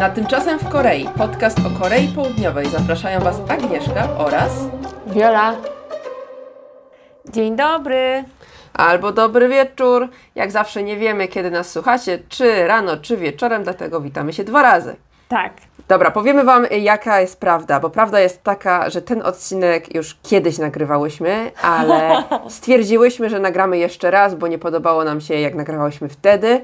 Na Tymczasem w Korei, podcast o Korei Południowej. Zapraszają Was Agnieszka oraz Wiola. Dzień dobry. Albo dobry wieczór. Jak zawsze nie wiemy, kiedy nas słuchacie, czy rano, czy wieczorem, dlatego witamy się dwa razy. Tak. Dobra, powiemy Wam, jaka jest prawda, bo prawda jest taka, że ten odcinek już kiedyś nagrywałyśmy, ale stwierdziłyśmy, że nagramy jeszcze raz, bo nie podobało nam się, jak nagrywałyśmy wtedy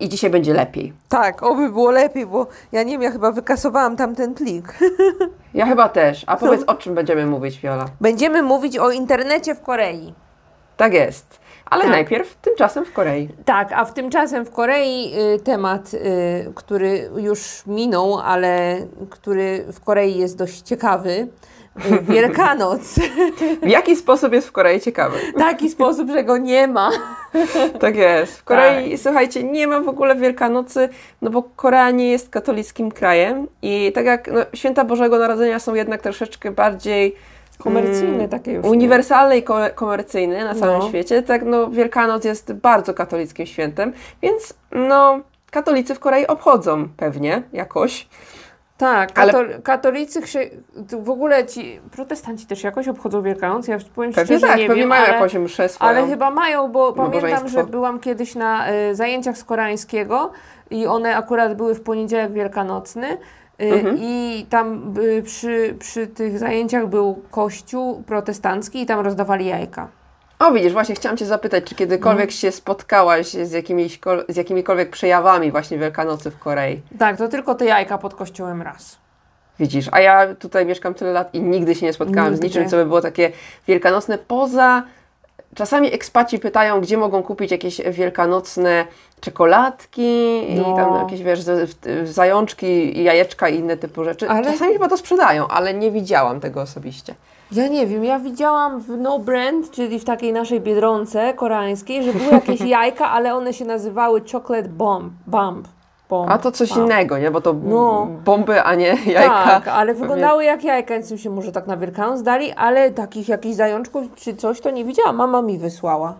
i dzisiaj będzie lepiej. Tak, oby było lepiej, bo ja nie wiem, ja chyba wykasowałam tamten plik. Ja chyba też. A powiedz, o czym będziemy mówić, Viola? Będziemy mówić o internecie w Korei. Tak jest. Ale Tak. najpierw tymczasem w Korei. Tak, a w tymczasem w Korei y, temat, y, który już minął, ale który w Korei jest dość ciekawy. Wielkanoc. W jaki sposób jest w Korei ciekawy? Taki sposób, że go nie ma. Tak jest. W Korei, słuchajcie, nie ma w ogóle Wielkanocy, no bo Korea nie jest katolickim krajem i tak jak no, święta Bożego Narodzenia są jednak troszeczkę bardziej Komercyjne mm, takie już. nie? uniwersalne i ko- komercyjne na całym No. świecie, tak no Wielkanoc jest bardzo katolickim świętem, więc no katolicy w Korei obchodzą pewnie jakoś. Tak, Ale- kato- katolicy, chrze- w ogóle ci protestanci też jakoś obchodzą Wielkanoc. Ja powiem Pewnie szczerze, tak, nie pewnie wiem, mają ale... jakąś mszę swoją. Ale chyba mają, bo pamiętam, że byłam kiedyś na y, zajęciach z koreańskiego i one akurat były w poniedziałek wielkanocny. y, Mhm. I tam przy, przy tych zajęciach był kościół protestancki i tam rozdawali jajka. O widzisz, właśnie chciałam Cię zapytać, czy kiedykolwiek się spotkałaś z, jakimiś, z jakimikolwiek przejawami właśnie Wielkanocy w Korei? Tak, to tylko te jajka pod kościołem raz. Widzisz, a ja tutaj mieszkam tyle lat i nigdy się nie spotkałam z Nigdy. niczym, co by było takie wielkanocne, poza czasami ekspaci pytają, gdzie mogą kupić jakieś wielkanocne czekoladki i No. tam jakieś, wiesz, z- zajączki, i jajeczka i inne typu rzeczy. Ale- Czasami chyba to sprzedają, ale nie widziałam tego osobiście. Ja nie wiem, ja widziałam w No Brand, czyli w takiej naszej biedronce koreańskiej, że były jakieś jajka, ale one się nazywały Chocolate Bomb. Bomb. bomb A to coś bomb. innego, nie? Bo to No. bomby, a nie jajka. Tak, ale wyglądały jak jajka, więc mi się może tak na Wielkanoc dali, ale takich jakichś zajączków czy coś to nie widziałam. Mama mi wysłała.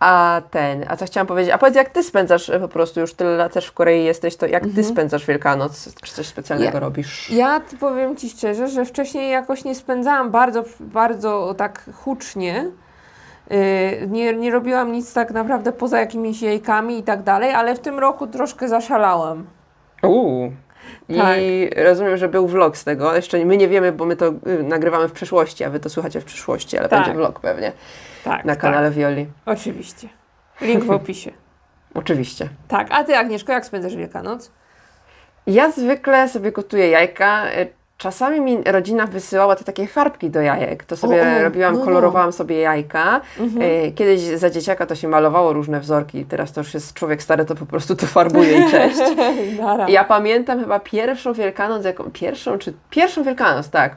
A- ten, a co chciałam powiedzieć, a powiedz jak Ty spędzasz e, po prostu, już tyle lat też w Korei jesteś, to jak Ty spędzasz Wielkanoc? Czy coś specjalnego Mhm. Ja- robisz? Ja powiem Ci szczerze, że wcześniej jakoś nie spędzałam bardzo, bardzo tak hucznie. Yy, nie, nie robiłam nic tak naprawdę poza jakimiś jajkami i tak dalej, ale w tym roku troszkę zaszalałam. Uuu. I Tak. rozumiem, że był vlog z tego. Jeszcze my nie wiemy, bo my to y, nagrywamy w przeszłości, a wy to słuchacie w przyszłości, ale Tak. będzie vlog pewnie Tak, na kanale Violi. Tak, oczywiście. Link w opisie. Oczywiście. Tak, a Ty Agnieszko, jak spędzasz Wielkanoc? Ja zwykle sobie gotuję jajka. Y, Czasami mi rodzina wysyłała te takie farbki do jajek. To sobie O, o, robiłam, no, no. kolorowałam sobie jajka. Y, Kiedyś za dzieciaka to się malowało różne wzorki. Teraz to już jest człowiek stary, to po prostu to farbuje i cześć. Ja pamiętam chyba pierwszą Wielkanoc, jaką, pierwszą czy pierwszą Wielkanoc, tak,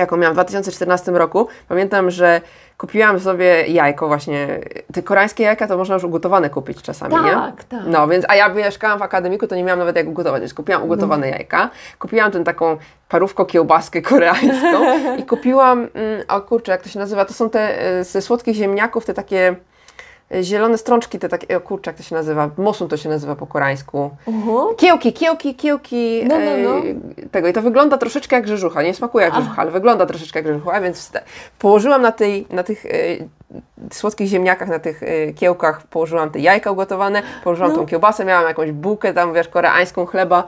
jaką miałam w 2014 roku. Pamiętam, że kupiłam sobie jajko właśnie, te koreańskie jajka to można już ugotowane kupić czasami, nie? Tak, tak. No, więc, a ja mieszkałam w akademiku, to nie miałam nawet jak ugotować, więc kupiłam ugotowane jajka. Kupiłam tę taką parówko kiełbaskę koreańską i kupiłam, mm, o kurczę, jak to się nazywa, to są te e, ze słodkich ziemniaków, te takie zielone strączki, te takie, o kurczę, jak to się nazywa, mosun to się nazywa po koreańsku. Uhu. Kiełki, kiełki, kiełki No, no, no. e, tego. I to wygląda troszeczkę jak grzeżucha. Nie smakuje jak grzeżucha, ale wygląda troszeczkę jak grzeżucha, więc położyłam na, tej, na tych e, słodkich ziemniakach, na tych e, kiełkach, położyłam te jajka ugotowane, położyłam No. tą kiełbasę, miałam jakąś bułkę tam, wiesz, koreańską chleba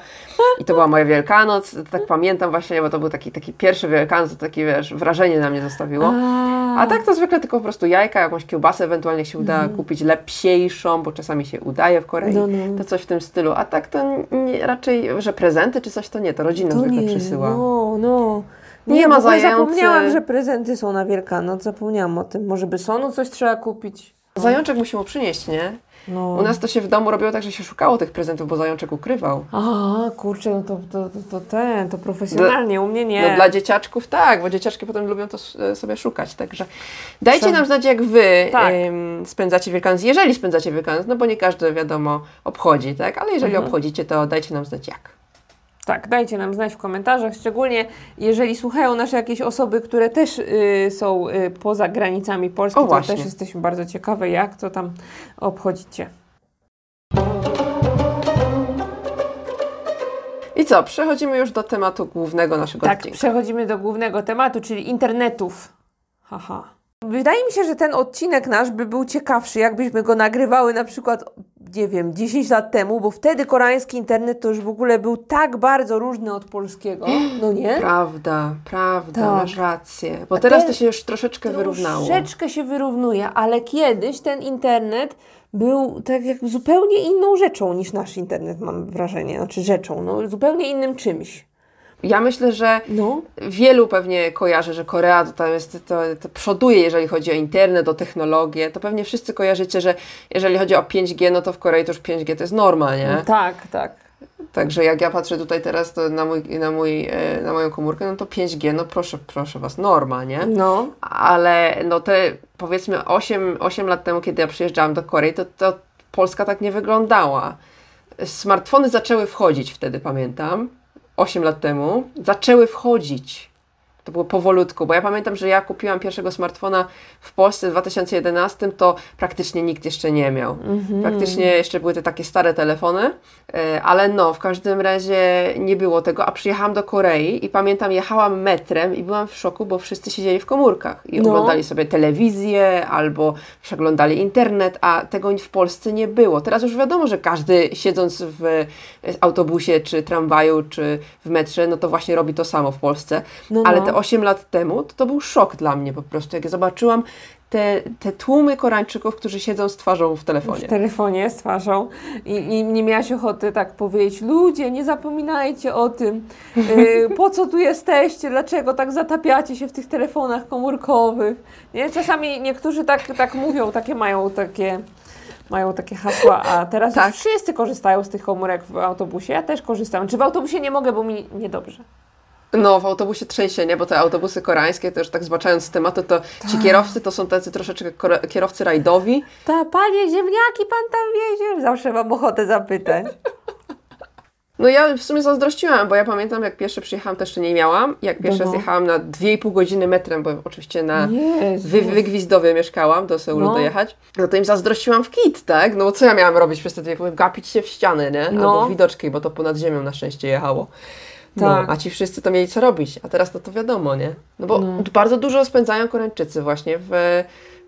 i to była moja Wielkanoc. Tak pamiętam właśnie, bo to był taki, taki pierwszy Wielkanoc, to takie, wiesz, wrażenie na mnie zostawiło. A tak to zwykle tylko po prostu jajka, jakąś kiełbasę, ewentualnie się uda kupić lepsiejszą, bo czasami się udaje w Korei. No, no. to coś w tym stylu. A tak to nie, raczej, że prezenty czy coś to nie, to rodzina To zwykle nie, przysyła. no, no. Nie ma w ogóle zający. Zapomniałam, że prezenty są na Wielkanoc, zapomniałam o tym. Może by sonu coś trzeba kupić? Zajączek musimy przynieść, nie? No. U nas to się w domu robiło tak, że się szukało tych prezentów, bo zajączek ukrywał. A, kurczę, no to, to, to, to ten, to profesjonalnie, u mnie nie. No dla dzieciaczków tak, bo dzieciaczki potem lubią to e, sobie szukać, także dajcie nam znać, jak Wy Tak. em, spędzacie Wielkanoc, jeżeli spędzacie Wielkanoc, no bo nie każdy, wiadomo, obchodzi, tak? Ale jeżeli Mhm. obchodzicie, to dajcie nam znać jak. Tak, dajcie nam znać w komentarzach, szczególnie jeżeli słuchają nas jakieś osoby, które też y, są y, poza granicami Polski, O, to właśnie. też jesteśmy bardzo ciekawe, jak to tam obchodzicie. co, przechodzimy już do tematu głównego naszego Tak, odcinka. przechodzimy do głównego tematu, czyli internetów. Haha. Wydaje mi się, że ten odcinek nasz by był ciekawszy, jakbyśmy go nagrywały na przykład, nie wiem, 10 lat temu, bo wtedy koreański internet to już w ogóle był tak bardzo różny od polskiego, no nie? Prawda, prawda, Tak. masz rację. Bo teraz to się już troszeczkę wyrównało. Troszeczkę się wyrównuje, ale kiedyś ten internet był tak jak zupełnie inną rzeczą niż nasz internet, mam wrażenie. Znaczy rzeczą, no zupełnie innym czymś. Ja myślę, że No. wielu pewnie kojarzy, że Korea to tam jest, to, to przoduje, jeżeli chodzi o internet, o technologię. To pewnie wszyscy kojarzycie, że jeżeli chodzi o 5G, no to w Korei to już 5G to jest norma, nie? Tak, tak. Także jak ja patrzę tutaj teraz to na, mój, na, mój, e, na moją komórkę, no to 5G, no proszę, proszę Was, norma, nie? No. Ale no te powiedzmy 8, 8 lat temu, kiedy ja przyjeżdżałam do Korei, to, to Polska tak nie wyglądała. Smartfony zaczęły wchodzić wtedy, pamiętam, 8 lat temu. Zaczęły wchodzić. To było powolutku, bo ja pamiętam, że ja kupiłam pierwszego smartfona w Polsce w 2011, to praktycznie nikt jeszcze nie miał. Praktycznie jeszcze były te takie stare telefony, e, ale no, w każdym razie nie było tego, a przyjechałam do Korei i pamiętam, jechałam metrem i byłam w szoku, bo wszyscy siedzieli w komórkach i No. oglądali sobie telewizję albo przeglądali internet, a tego w Polsce nie było. Teraz już wiadomo, że każdy siedząc w autobusie, czy tramwaju, czy w metrze, no to właśnie robi to samo w Polsce. No, Ale no. te 8 lat temu to, to był szok dla mnie po prostu, jak ja zobaczyłam te, te tłumy Koreańczyków, którzy siedzą z twarzą w telefonie. W telefonie z twarzą i, i nie miałaś ochoty tak powiedzieć, ludzie, nie zapominajcie o tym, yy, po co tu jesteście, dlaczego tak zatapiacie się w tych telefonach komórkowych. Nie? Czasami niektórzy tak, tak mówią, takie mają takie, mają takie hasła, a teraz Tak. już wszyscy korzystają z tych komórek w autobusie, ja też korzystam. Czy w autobusie nie mogę, bo mi niedobrze. No, w autobusie trzęsienie, bo te autobusy koreańskie, to już tak zbaczając z tematu, to ci kierowcy to są tacy troszeczkę kierowcy rajdowi. Ta, panie ziemniaki, pan tam wiezie? Zawsze mam ochotę zapytać. No ja w sumie zazdrościłam, bo ja pamiętam, jak pierwszy przyjechałam, to jeszcze nie miałam. Jak pierwszy No. raz jechałam na 2,5 godziny metrem, bo oczywiście na wy, Wygwizdowie mieszkałam, do Seulu No. dojechać. No to im zazdrościłam w kit, tak? No bo co ja miałam robić przez te 2,5? Gapić się w ściany, nie? No. Albo w widoczki, bo to ponad ziemią na szczęście jechało. No, Tak. a ci wszyscy to mieli co robić, a teraz no to wiadomo, nie? No bo bardzo dużo spędzają Koreańczycy właśnie w,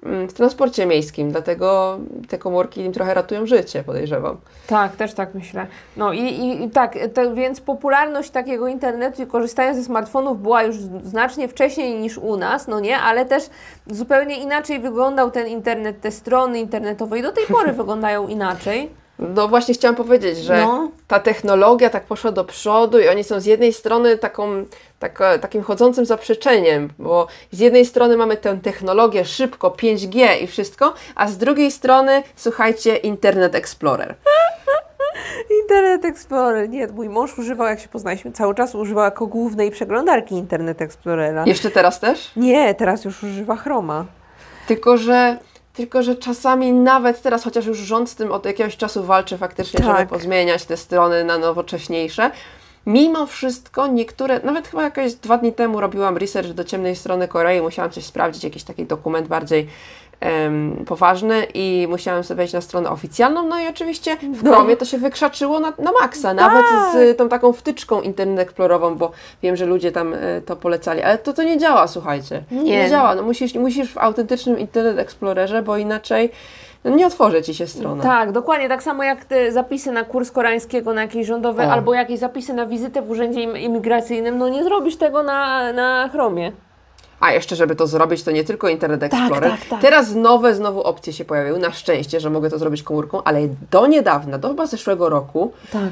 mm, w transporcie miejskim, dlatego te komórki im trochę ratują życie, podejrzewam. Tak, też tak myślę. No i, i, i tak, to, więc popularność takiego internetu i korzystania ze smartfonów była już znacznie wcześniej niż u nas, no nie, ale też zupełnie inaczej wyglądał ten internet, te strony internetowe i do tej pory wyglądają inaczej. No właśnie chciałam powiedzieć, że No. ta technologia tak poszła do przodu i oni są z jednej strony taką, tak, takim chodzącym zaprzeczeniem, bo z jednej strony mamy tę technologię szybko, 5G i wszystko, a z drugiej strony, słuchajcie, Internet Explorer. Internet Explorer, nie, mój mąż używał, jak się poznaliśmy, cały czas używał jako głównej przeglądarki Internet Explorera. Jeszcze teraz też? Nie, teraz już używa Chroma. Tylko, że tylko, że czasami nawet teraz, chociaż już rząd z tym od jakiegoś czasu walczy faktycznie, żeby Tak. pozmieniać te strony na nowocześniejsze, mimo wszystko niektóre, nawet chyba jakieś dwa dni temu robiłam research do ciemnej strony Korei, musiałam coś sprawdzić, jakiś taki dokument bardziej em, poważny i musiałam sobie wejść na stronę oficjalną, no i oczywiście w No. Chromie to się wykrzaczyło na, na maksa, nawet z tą taką wtyczką Internet Explorerową, bo wiem, że ludzie tam e, to polecali, ale to to nie działa, słuchajcie. Nie. nie działa, no musisz, musisz w autentycznym Internet Explorerze, bo inaczej no, nie otworzy Ci się strona. Tak, dokładnie, tak samo jak te zapisy na kurs koreańskiego, na jakieś rządowe, O. albo jakieś zapisy na wizytę w urzędzie im- imigracyjnym, no nie zrobisz tego na, na Chromie. A jeszcze, żeby to zrobić, to nie tylko Internet Explorer. tak, tak. Teraz nowe znowu opcje się pojawiły. Na szczęście, że mogę to zrobić komórką, ale do niedawna, do chyba zeszłego roku, Tak.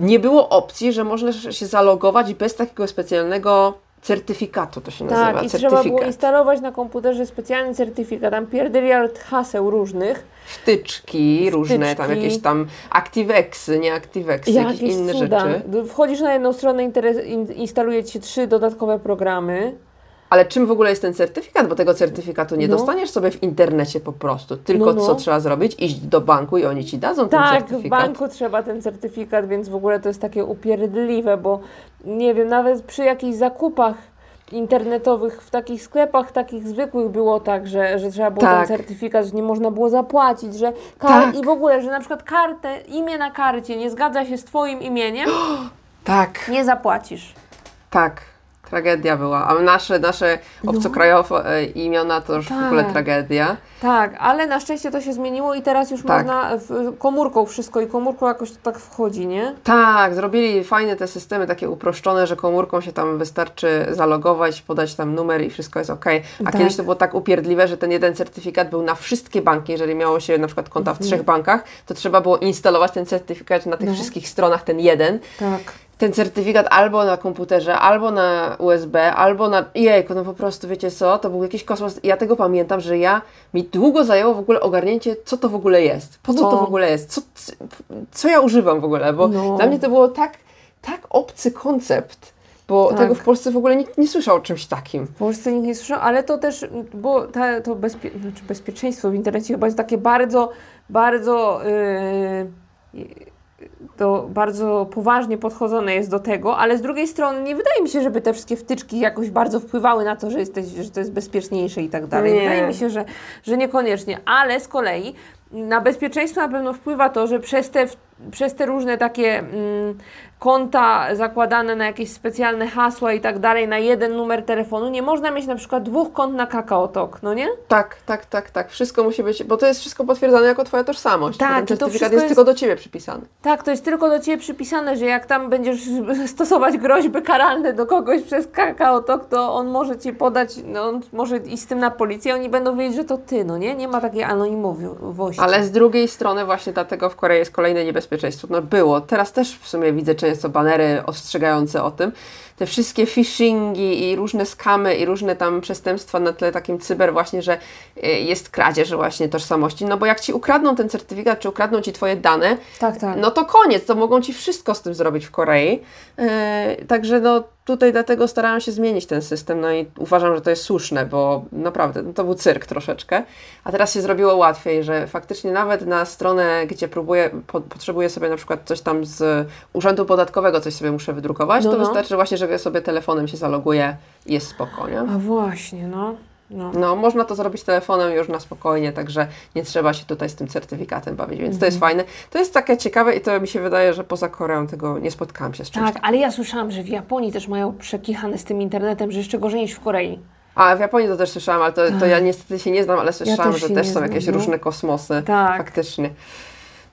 nie było opcji, że można się zalogować bez takiego specjalnego certyfikatu, to się nazywa. Tak, i trzeba było instalować na komputerze specjalny certyfikat, tam pierdyliard haseł różnych. Wtyczki różne, tam Wtyczki. jakieś tam ActiveXy, nie ActiveXy, jakieś Jakieś inne cuda. rzeczy. Wchodzisz na jedną stronę, instaluje Ci trzy dodatkowe programy. Ale czym w ogóle jest ten certyfikat? Bo tego certyfikatu nie No. dostaniesz sobie w internecie po prostu. Tylko No, no. co trzeba zrobić? Iść do banku i oni ci dadzą ten Tak, w certyfikat. banku trzeba ten certyfikat, więc w ogóle to jest takie upierdliwe, bo nie wiem, nawet przy jakichś zakupach internetowych w takich sklepach takich zwykłych było tak, że, że trzeba było Tak. ten certyfikat, że nie można było zapłacić, że kar- Tak. i w ogóle, że na przykład kartę, imię na karcie nie zgadza się z Twoim imieniem, Tak, Nie zapłacisz. tak. Tragedia była. A nasze, nasze obcokrajowe e, imiona to już w Tak. ogóle tragedia. Tak, ale na szczęście to się zmieniło i teraz już Tak. można w, komórką wszystko i komórką jakoś to tak wchodzi, nie? Tak, zrobili fajne te systemy, takie uproszczone, że komórką się tam wystarczy zalogować, podać tam numer i wszystko jest ok. A Tak. kiedyś to było tak upierdliwe, że ten jeden certyfikat był na wszystkie banki. Jeżeli miało się na przykład konta w trzech bankach, to trzeba było instalować ten certyfikat na tych wszystkich stronach, ten jeden. Tak. Ten certyfikat albo na komputerze, albo na USB, albo na. Jejku, no po prostu wiecie co, to był jakiś kosmos. Ja tego pamiętam, że ja mi długo zajęło w ogóle ogarnięcie, co to w ogóle jest. Po co No. to w ogóle jest? Co, co ja używam w ogóle? Bo No. dla mnie to było tak, tak obcy koncept, bo Tak. tego w Polsce w ogóle nikt nie słyszał o czymś takim. W Polsce nikt nie słyszał, ale to też, bo ta, to bezpie, znaczy bezpieczeństwo w internecie chyba jest takie bardzo, bardzo, yy, to bardzo poważnie podchodzone jest do tego, ale z drugiej strony nie wydaje mi się, żeby te wszystkie wtyczki jakoś bardzo wpływały na to, że, jesteś, że to jest bezpieczniejsze i tak dalej. Nie. Wydaje mi się, że, że niekoniecznie, ale z kolei na bezpieczeństwo na pewno wpływa to, że przez te, przez te różne takie mm, konta zakładane na jakieś specjalne hasła i tak dalej, na jeden numer telefonu, nie można mieć na przykład dwóch kont na KakaoTalk, no nie? Tak, tak, tak, tak. Wszystko musi być, bo to jest wszystko potwierdzone jako Twoja tożsamość. Tak, to certyfikat wszystko jest, jest- tylko do Ciebie przypisany. Tak, to jest tylko do Ciebie przypisane, że jak tam będziesz stosować groźby karalne do kogoś przez KakaoTalk, to on może Ci podać, no on może iść z tym na policję, oni będą wiedzieć, że to Ty, no nie? Nie ma takiej anonimowości. Ale z drugiej strony właśnie dlatego w Korei jest kolejne niebezpieczeństwo. No było. Teraz też w sumie widzę często banery ostrzegające o tym. Te wszystkie phishingi i różne skamy i różne tam przestępstwa na tle takim cyber właśnie, że y, jest kradzież właśnie tożsamości. No bo jak Ci ukradną ten certyfikat, czy ukradną Ci Twoje dane, Tak, tak. no to koniec, to mogą Ci wszystko z tym zrobić w Korei. Yy, także no tutaj dlatego starałam się zmienić ten system, no i uważam, że to jest słuszne, bo naprawdę no to był cyrk troszeczkę. A teraz się zrobiło łatwiej, że faktycznie nawet na stronę, gdzie próbuję, po, potrzebuję sobie na przykład coś tam z urzędu podatkowego, coś sobie muszę wydrukować, No, to no. wystarczy właśnie, że ja sobie telefonem się zaloguję i jest spokojnie. A właśnie, no. No. No, można to zrobić telefonem już na spokojnie, także nie trzeba się tutaj z tym certyfikatem bawić, więc Mhm. to jest fajne. To jest takie ciekawe i to mi się wydaje, że poza Koreą tego nie spotkałam się z czymś Tak, ale ja słyszałam, że w Japonii też mają przekichane z tym internetem, że jeszcze gorzej niż w Korei. A w Japonii to też słyszałam, ale to, to ja niestety się nie znam, ale słyszałam, też że też są znam, jakieś no. różne kosmosy. Tak. Faktycznie.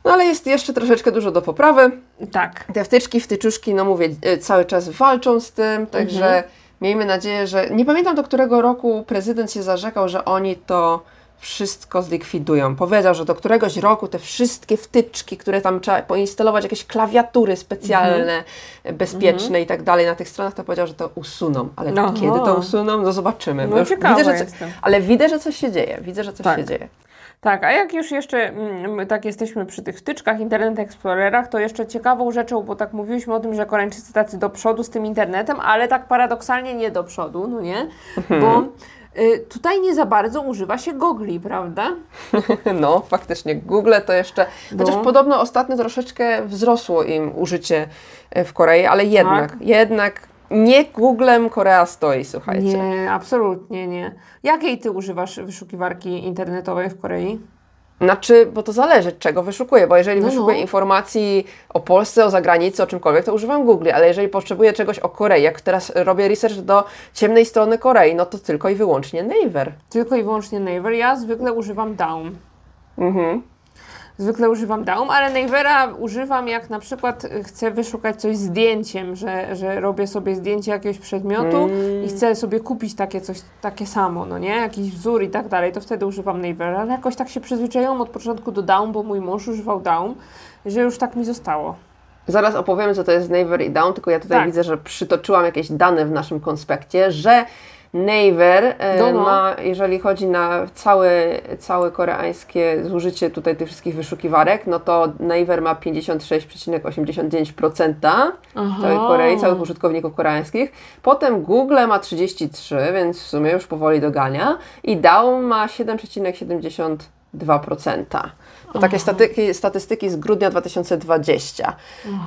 No ale jest jeszcze troszeczkę dużo do poprawy. Tak. Te wtyczki, wtyczuszki, no mówię, y, cały czas walczą z tym, także Mhm. Miejmy nadzieję, że... Nie pamiętam do którego roku prezydent się zarzekał, że oni to wszystko zlikwidują. Powiedział, że do któregoś roku te wszystkie wtyczki, które tam trzeba poinstalować, jakieś klawiatury specjalne, Mhm. bezpieczne i tak dalej na tych stronach, to powiedział, że to usuną. Ale Aha. kiedy to usuną? No zobaczymy. No już ciekawa widzę, że co- ale widzę, że coś się dzieje. Widzę, że coś Tak. się dzieje. Tak, a jak już jeszcze mm, my tak jesteśmy przy tych wtyczkach, Internet Explorerach, to jeszcze ciekawą rzeczą, bo tak mówiliśmy o tym, że Koreańczycy tacy do przodu z tym internetem, ale tak paradoksalnie nie do przodu, no nie? Bo y, tutaj nie za bardzo używa się gogli, prawda? No, faktycznie. Google to jeszcze. Chociaż No. podobno ostatnio troszeczkę wzrosło im użycie e, w Korei, ale jednak, Tak. jednak nie Googlem Korea stoi, słuchajcie. Nie, absolutnie nie. Jakiej ty używasz wyszukiwarki internetowej w Korei? Znaczy, bo to zależy, czego wyszukuję, bo jeżeli No, wyszukuję no. informacji o Polsce, o zagranicy, o czymkolwiek, to używam Google, ale jeżeli potrzebuję czegoś o Korei, jak teraz robię research do ciemnej strony Korei, no to tylko i wyłącznie Naver. Tylko i wyłącznie Naver. Ja zwykle używam Daum. Mhm. Zwykle używam Daum, ale Navera używam jak na przykład y, chcę wyszukać coś zdjęciem, że, że robię sobie zdjęcie jakiegoś przedmiotu i chcę sobie kupić takie coś, takie samo, no nie? Jakiś wzór i tak dalej, to wtedy używam Navera, ale jakoś tak się przyzwyczaiłam od początku do Daum, bo mój mąż używał Daum, że już tak mi zostało. Zaraz opowiemy, co to jest Naver i Down, tylko ja tutaj Tak. widzę, że przytoczyłam jakieś dane w naszym konspekcie, że Naver e, No, no. ma, jeżeli chodzi na całe, całe koreańskie zużycie tutaj tych wszystkich wyszukiwarek, no to Naver ma 56,89% całej Korei, całych użytkowników koreańskich. Potem Google ma 33, więc w sumie już powoli dogania. I Down ma 7,72%. To takie statyki, statystyki z grudnia 2020.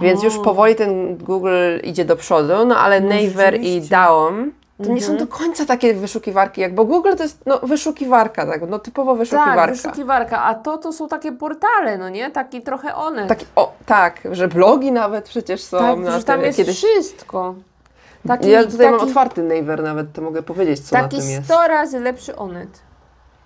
Więc już powoli ten Google idzie do przodu, no ale Naver i. Daum to nie są do końca takie wyszukiwarki, jak, bo Google to jest no, wyszukiwarka, tak, no typowo wyszukiwarka. Tak, wyszukiwarka, a to to są takie portale, no nie? Taki trochę one. Taki, o, tak, że blogi nawet przecież są tak, na że tam jest kiedyś... wszystko. Taki, Ja tutaj mam taki, otwarty Naver nawet, to mogę powiedzieć, co na taki tym jest. 100 razy lepszy Onet.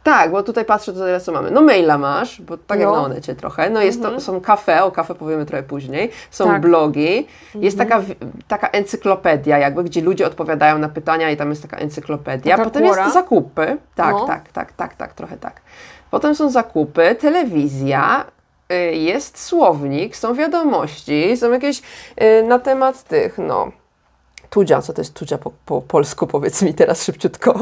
Tak, bo tutaj patrzę, co teraz co mamy. No maila masz, bo tak jak No. na Onecie trochę. No jest to, są kafe, o kafe powiemy trochę później. Są Tak. blogi. Jest taka, w- taka encyklopedia jakby, gdzie ludzie odpowiadają na pytania i tam jest taka encyklopedia. Taka Potem Quora? jest zakupy. Tak, No. tak, tak, tak, tak, trochę tak. Potem są zakupy, telewizja, y, jest słownik, są wiadomości, są jakieś y, na temat tych, no... Tudzia, co to jest tudzia po, po polsku, powiedz mi teraz szybciutko.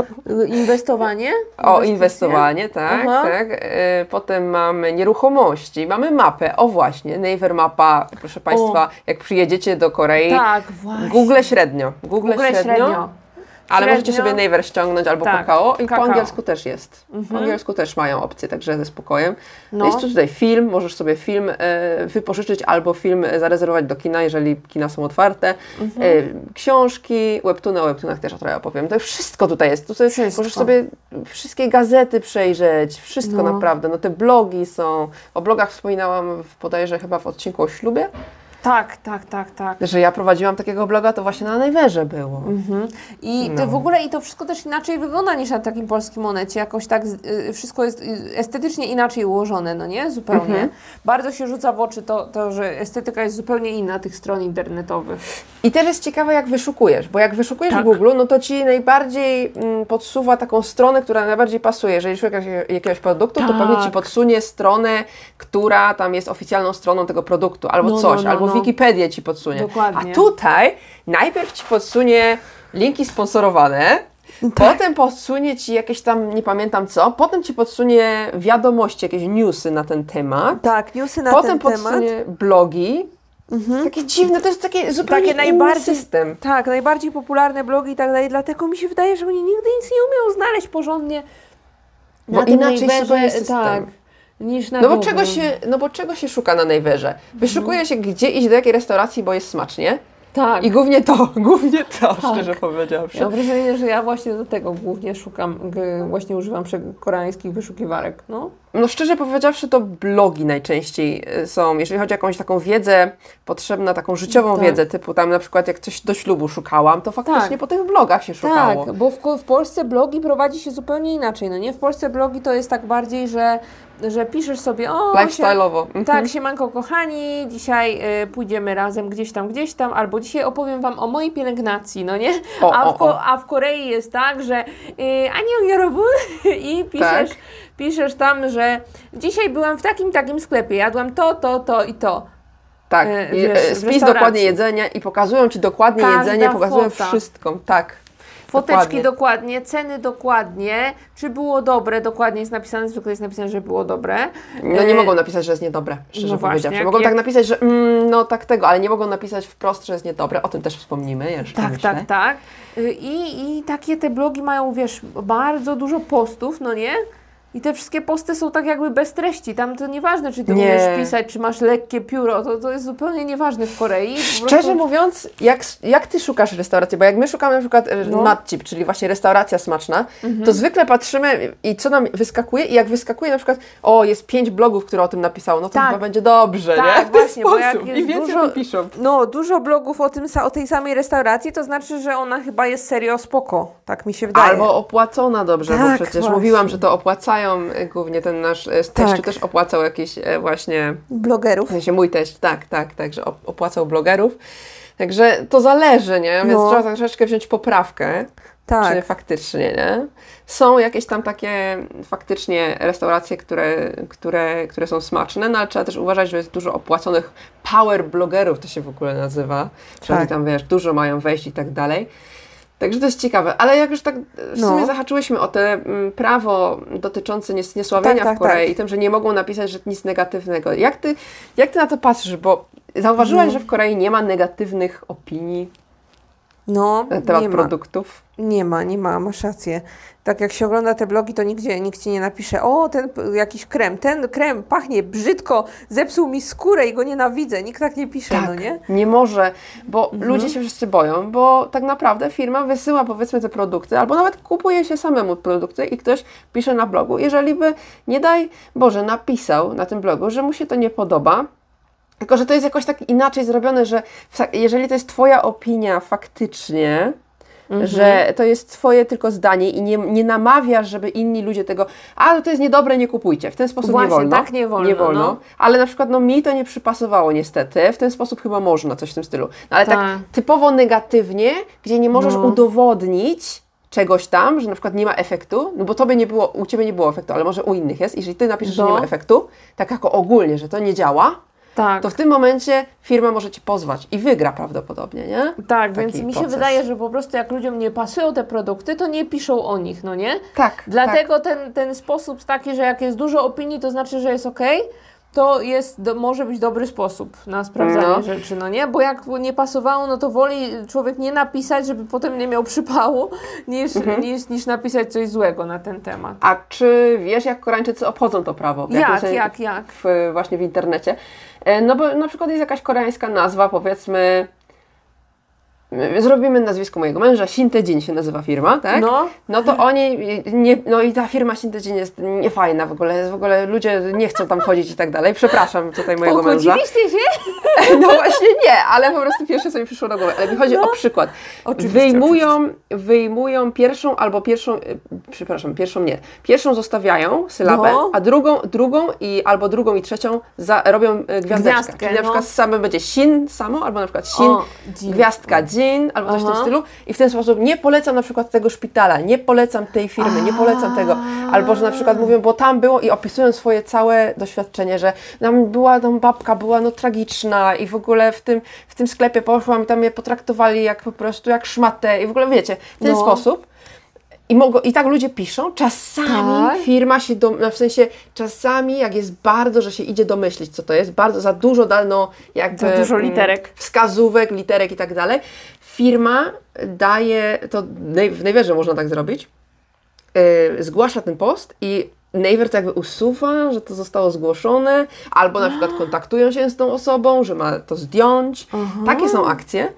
Inwestowanie? O, inwestowanie, tak, Aha. tak. E, Potem mamy nieruchomości, mamy mapę. O właśnie, Naver mapa, proszę Państwa, jak przyjedziecie do Korei. Tak, właśnie. Google średnio. Google, Google średnio. średnio. Ale możecie Średnio. sobie Naver ściągnąć albo Tak, kakao. I po kakao. angielsku też jest. Po angielsku też mają opcję, także ze spokojem. No. Jest tu tutaj film, możesz sobie film e, wypożyczyć albo film zarezerwować do kina, jeżeli kina są otwarte. Mhm. E, książki, webtoony, o webtoonach też trochę opowiem. To wszystko tutaj jest. Tu sobie, Wszystko. możesz sobie wszystkie gazety przejrzeć, wszystko No. naprawdę. No te blogi są. O blogach wspominałam w, bodajże chyba w odcinku o ślubie, Tak, tak, tak, tak. że ja prowadziłam takiego bloga, to właśnie na Najwerze było. Mhm. I No. to w ogóle i to wszystko też inaczej wygląda niż na takim polskim monecie. Jakoś tak y, wszystko jest y, estetycznie inaczej ułożone, no nie? Zupełnie. Mhm. Bardzo się rzuca w oczy to, to, że estetyka jest zupełnie inna tych stron internetowych. I też jest ciekawe, jak wyszukujesz, bo jak wyszukujesz Tak. w Google, no to ci najbardziej mm, podsuwa taką stronę, która najbardziej pasuje. Jeżeli szukasz jak- jakiegoś produktu, to Tak. pewnie ci podsunie stronę, która tam jest oficjalną stroną tego produktu, albo No, no, coś, no, albo no. Wikipedię ci podsunie. Dokładnie. A tutaj najpierw ci podsunie linki sponsorowane. Tak. Potem podsunie ci jakieś tam, nie pamiętam co, potem ci podsunie wiadomości, jakieś newsy na ten temat. Tak, newsy na Potem ten temat. Mhm. podsunie blogi. Takie dziwne, to jest takie zupełnie Takie najbardziej- system. Tak, najbardziej popularne blogi i tak dalej. Dlatego mi się wydaje, że oni nigdy nic nie umieją znaleźć porządnie. Bo tym inaczej sobie system. Tak, niż na No bo czego, się, no bo czego się szuka na Najwerze? Wyszukuje się, gdzie iść do jakiej restauracji, bo jest smacznie. Tak. I głównie to, głównie to, szczerze powiedziawszy. Ja mam wrażenie, że ja właśnie do tego głównie szukam, właśnie używam koreańskich wyszukiwarek. No. No szczerze powiedziawszy, to blogi najczęściej y, są, jeżeli chodzi o jakąś taką wiedzę potrzebna, taką życiową Tak. wiedzę, typu tam na przykład jak coś do ślubu szukałam, to faktycznie Tak. po tych blogach się szukało. Tak, bo w, w Polsce blogi prowadzi się zupełnie inaczej, no nie? W Polsce blogi to jest tak bardziej, że, że piszesz sobie, o... Lifestyle'owo. Mhm. Tak, siemanko kochani, dzisiaj y, pójdziemy razem gdzieś tam, gdzieś tam, albo dzisiaj opowiem Wam o mojej pielęgnacji, no nie? O, a, o, w Ko- a w Korei jest tak, że y, Anio Yorobun i piszesz, Tak. piszesz tam, że dzisiaj byłam w takim, takim sklepie, jadłam to, to, to i to. Tak, i, wiesz, w spis dokładnie jedzenia i pokazują Ci dokładnie Każda jedzenie, pokazują fota. wszystko. Tak. Foteczki Dokładnie. dokładnie. ceny dokładnie, czy było dobre, dokładnie jest napisane, zwykle jest napisane, że było dobre. No nie E, mogą napisać, że jest niedobre, szczerze no właśnie, powiedziawszy. jak- Mogą jak- tak napisać, że mm, no tak tego, ale nie mogą napisać wprost, że jest niedobre. O tym też wspomnimy jeszcze, Tak, myślę. tak, tak. Y, I, I takie te blogi mają, wiesz, bardzo dużo postów, no nie? I te wszystkie posty są tak jakby bez treści. Tam to nieważne, czy ty Nie. umiesz pisać, czy masz lekkie pióro, to, to jest zupełnie nieważne w Korei. Szczerze prostu- mówiąc, jak, jak ty szukasz restauracji? Bo jak my szukamy na przykład e, No. matchip, czyli właśnie restauracja smaczna, to zwykle patrzymy i co nam wyskakuje i jak wyskakuje na przykład, o jest pięć blogów, które o tym napisało, no to Tak. chyba będzie dobrze, Tak, nie? W ten właśnie, bo jak sposób. jest I więcej dużo- piszą. No, dużo blogów o, tym, o tej samej restauracji, to znaczy, że ona chyba jest serio spoko. Tak mi się wydaje. Albo opłacona dobrze, bo Tak, przecież właśnie. mówiłam, że to opłacają e, głównie ten nasz e, teściu Tak. też opłacał jakieś e, właśnie blogerów. W sensie mój teść, tak, tak, tak, że op- opłacał blogerów. Także to zależy, nie? Więc No. trzeba troszeczkę wziąć poprawkę, Tak. czy faktycznie, nie? Są jakieś tam takie faktycznie restauracje, które, które, które są smaczne, no ale trzeba też uważać, że jest dużo opłaconych power blogerów, to się w ogóle nazywa. Że Tak. tam, wiesz, dużo mają wejść i tak dalej. Także to jest ciekawe, ale jak już tak w No. sumie zahaczyłyśmy o te mm, prawo dotyczące nies- niesławienia Tak, tak, w Korei tak. i tym, że nie mogą napisać że nic negatywnego. Jak ty, jak ty na to patrzysz? Bo zauważyłaś, No. że w Korei nie ma negatywnych opinii? No, na temat nie ma. produktów? Nie ma, nie ma, masz rację. Tak jak się ogląda te blogi, to nigdzie nikt ci nie napisze, o, ten jakiś krem, ten krem pachnie brzydko, zepsuł mi skórę i go nienawidzę. Nikt tak nie pisze, no nie? Nie może, bo Mhm. ludzie się wszyscy boją, bo tak naprawdę firma wysyła powiedzmy te produkty, albo nawet kupuje się samemu produkty i ktoś pisze na blogu. Jeżeli by, nie daj Boże, napisał na tym blogu, że mu się to nie podoba, tylko że to jest jakoś tak inaczej zrobione, że jeżeli to jest Twoja opinia faktycznie, Mhm. że to jest Twoje tylko zdanie i nie, nie namawiasz, żeby inni ludzie tego, a to jest niedobre, nie kupujcie. W ten sposób Właśnie, nie wolno. tak nie wolno, Nie wolno. no. Ale na przykład no, mi to nie przypasowało niestety. W ten sposób chyba można coś w tym stylu. No, ale tak, Tak. typowo negatywnie, gdzie nie możesz No. udowodnić czegoś tam, że na przykład nie ma efektu, no bo tobie nie było, u Ciebie nie było efektu, ale może u innych jest. Jeżeli Ty napiszesz, że No. nie ma efektu, tak jako ogólnie, że to nie działa, Tak. to w tym momencie firma może Cię pozwać i wygra prawdopodobnie, nie? Tak, Taki więc mi się proces. wydaje, że po prostu jak ludziom nie pasują te produkty, to nie piszą o nich, no nie? Tak. Dlatego ten, ten sposób taki, że jak jest dużo opinii, to znaczy, że jest ok, to jest, do, może być dobry sposób na sprawdzanie No. rzeczy, no nie? Bo jak nie pasowało, no to woli człowiek nie napisać, żeby potem nie miał przypału, niż, Mhm. niż, niż napisać coś złego na ten temat. A czy wiesz, jak Koreańczycy obchodzą to prawo? Jak, jakimś- jak, jak? W, właśnie w internecie. E, No bo na przykład jest jakaś koreańska nazwa, powiedzmy. Zrobimy nazwisko mojego męża, Sintejin się nazywa firma, tak? No. No to oni, nie, no i ta firma Sintejin jest niefajna w ogóle, jest w ogóle ludzie nie chcą tam chodzić i tak dalej. Przepraszam tutaj mojego męża. Się? No właśnie nie, ale po prostu pierwsze co mi przyszło do głowy. Ale mi chodzi o przykład. No. Oczywiście, wyjmują, wyjmują pierwszą albo pierwszą, e, przepraszam, pierwszą nie. Pierwszą zostawiają sylabę, No. a drugą, drugą i albo drugą i trzecią za, robią e, gwiazdeczkę. Gwiazdkę, Czyli na no. przykład samym będzie sin samo, albo na przykład sin, O, gwiazdka albo coś w tym Aha. stylu. I w ten sposób nie polecam na przykład tego szpitala, nie polecam tej firmy, nie polecam tego. Albo że na przykład mówią, bo tam było i opisują swoje całe doświadczenie, że tam była tam babka, była no tragiczna i w ogóle w tym, w tym sklepie poszłam i tam mnie potraktowali jak po prostu jak szmatę i w ogóle wiecie, w ten No. sposób. I, mogą, I tak ludzie piszą, czasami Tak. firma się, do, no w sensie czasami jak jest bardzo, że się idzie domyślić co to jest, bardzo za dużo dano jakby Za dużo mm, literek. wskazówek, literek i tak dalej. Firma daje, to w Naverze można tak zrobić, yy, zgłasza ten post i Naver to jakby usuwa, że to zostało zgłoszone, albo na przykład kontaktują się z tą osobą, że ma to zdjąć. Takie są akcje.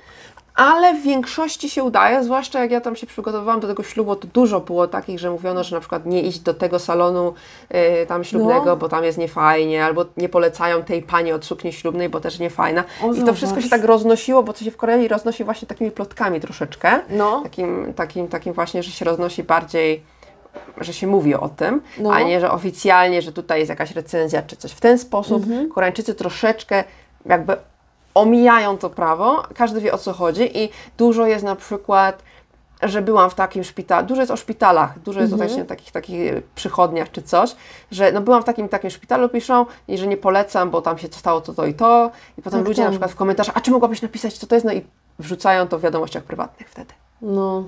Ale w większości się udaje, zwłaszcza jak ja tam się przygotowywałam do tego ślubu, to dużo było takich, że mówiono, że na przykład nie iść do tego salonu yy, tam ślubnego, No. bo tam jest niefajnie, albo nie polecają tej pani od sukni ślubnej, bo też niefajna. O, I to wszystko się tak roznosiło, bo to się w Korei roznosi właśnie takimi plotkami troszeczkę. No. Takim, takim, takim właśnie, że się roznosi bardziej, że się mówi o tym, No. a nie, że oficjalnie, że tutaj jest jakaś recenzja czy coś. W ten sposób Mhm. Koreańczycy troszeczkę jakby omijają to prawo, każdy wie o co chodzi i dużo jest na przykład że byłam w takim szpitalu, dużo jest o szpitalach, dużo jest o Mhm. właśnie takich, takich przychodniach czy coś, że no byłam w takim takim szpitalu, piszą i że nie polecam, bo tam się stało to, to i to i potem Tak, ludzie na tak. przykład w komentarzach, a czy mogłabyś napisać co to jest, no i wrzucają to w wiadomościach prywatnych wtedy. No.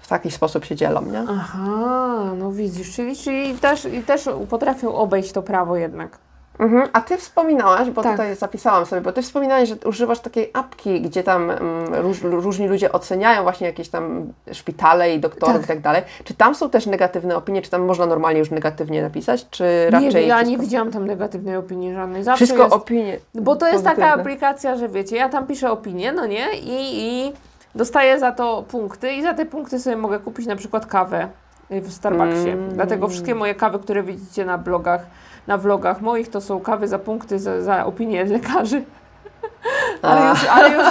W taki sposób się dzielą, nie? Aha, no widzisz, czyli, czyli też, i też potrafią obejść to prawo jednak. Mhm. A Ty wspominałaś, bo Tak. tutaj zapisałam sobie, bo Ty wspominałaś, że używasz takiej apki, gdzie tam mm, róż, różni ludzie oceniają właśnie jakieś tam szpitale i doktorów Tak. i tak dalej. Czy tam są też negatywne opinie, czy tam można normalnie już negatywnie napisać, czy raczej nie, ja wszystko, nie widziałam tam negatywnej opinii żadnej. Zawsze wszystko jest, opinie Bo to jest taka pozytywne. aplikacja, że wiecie, ja tam piszę opinię, no nie? I, i dostaję za to punkty i za te punkty sobie mogę kupić na przykład kawę w Starbucksie. Mm. Dlatego wszystkie moje kawy, które widzicie na blogach, na vlogach moich, to są kawy za punkty, za, za opinię lekarzy. Ale już, ale już,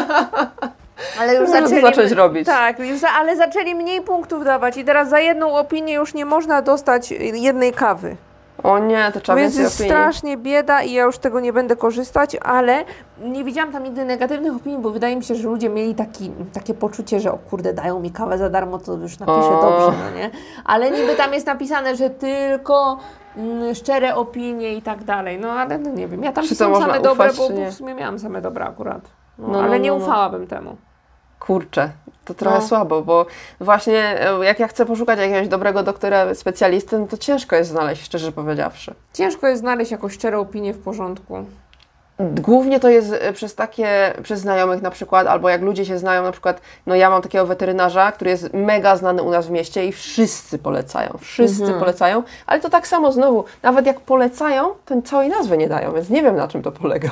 ale już Można to zaczęli... zacząć robić. Tak, już za, ale zaczęli mniej punktów dawać i teraz za jedną opinię już nie można dostać jednej kawy. O nie, to trzeba Więc więcej jest opinii. strasznie bieda i ja już tego nie będę korzystać, ale nie widziałam tam nigdy negatywnych opinii, bo wydaje mi się, że ludzie mieli taki, takie poczucie, że o kurde, dają mi kawę za darmo, to już napiszę O. dobrze, no nie? Ale niby tam jest napisane, że tylko mm, szczere opinie i tak dalej, no ale no nie wiem, ja tam Czy można same dobre, ufać, bo, bo w sumie miałam same dobre akurat. No, No, ale no, nie no, no. ufałabym temu. Kurczę, to trochę No. słabo, bo właśnie e, jak ja chcę poszukać jakiegoś dobrego doktora specjalisty, no to ciężko jest znaleźć, szczerze powiedziawszy. Ciężko jest znaleźć jakąś szczerą opinię w porządku. Głównie to jest e, przez takie, przez znajomych na przykład, albo jak ludzie się znają, na przykład, no ja mam takiego weterynarza, który jest mega znany u nas w mieście i wszyscy polecają, wszyscy Mhm. polecają, ale to tak samo znowu, nawet jak polecają, to całej nazwy nie dają, więc nie wiem na czym to polega.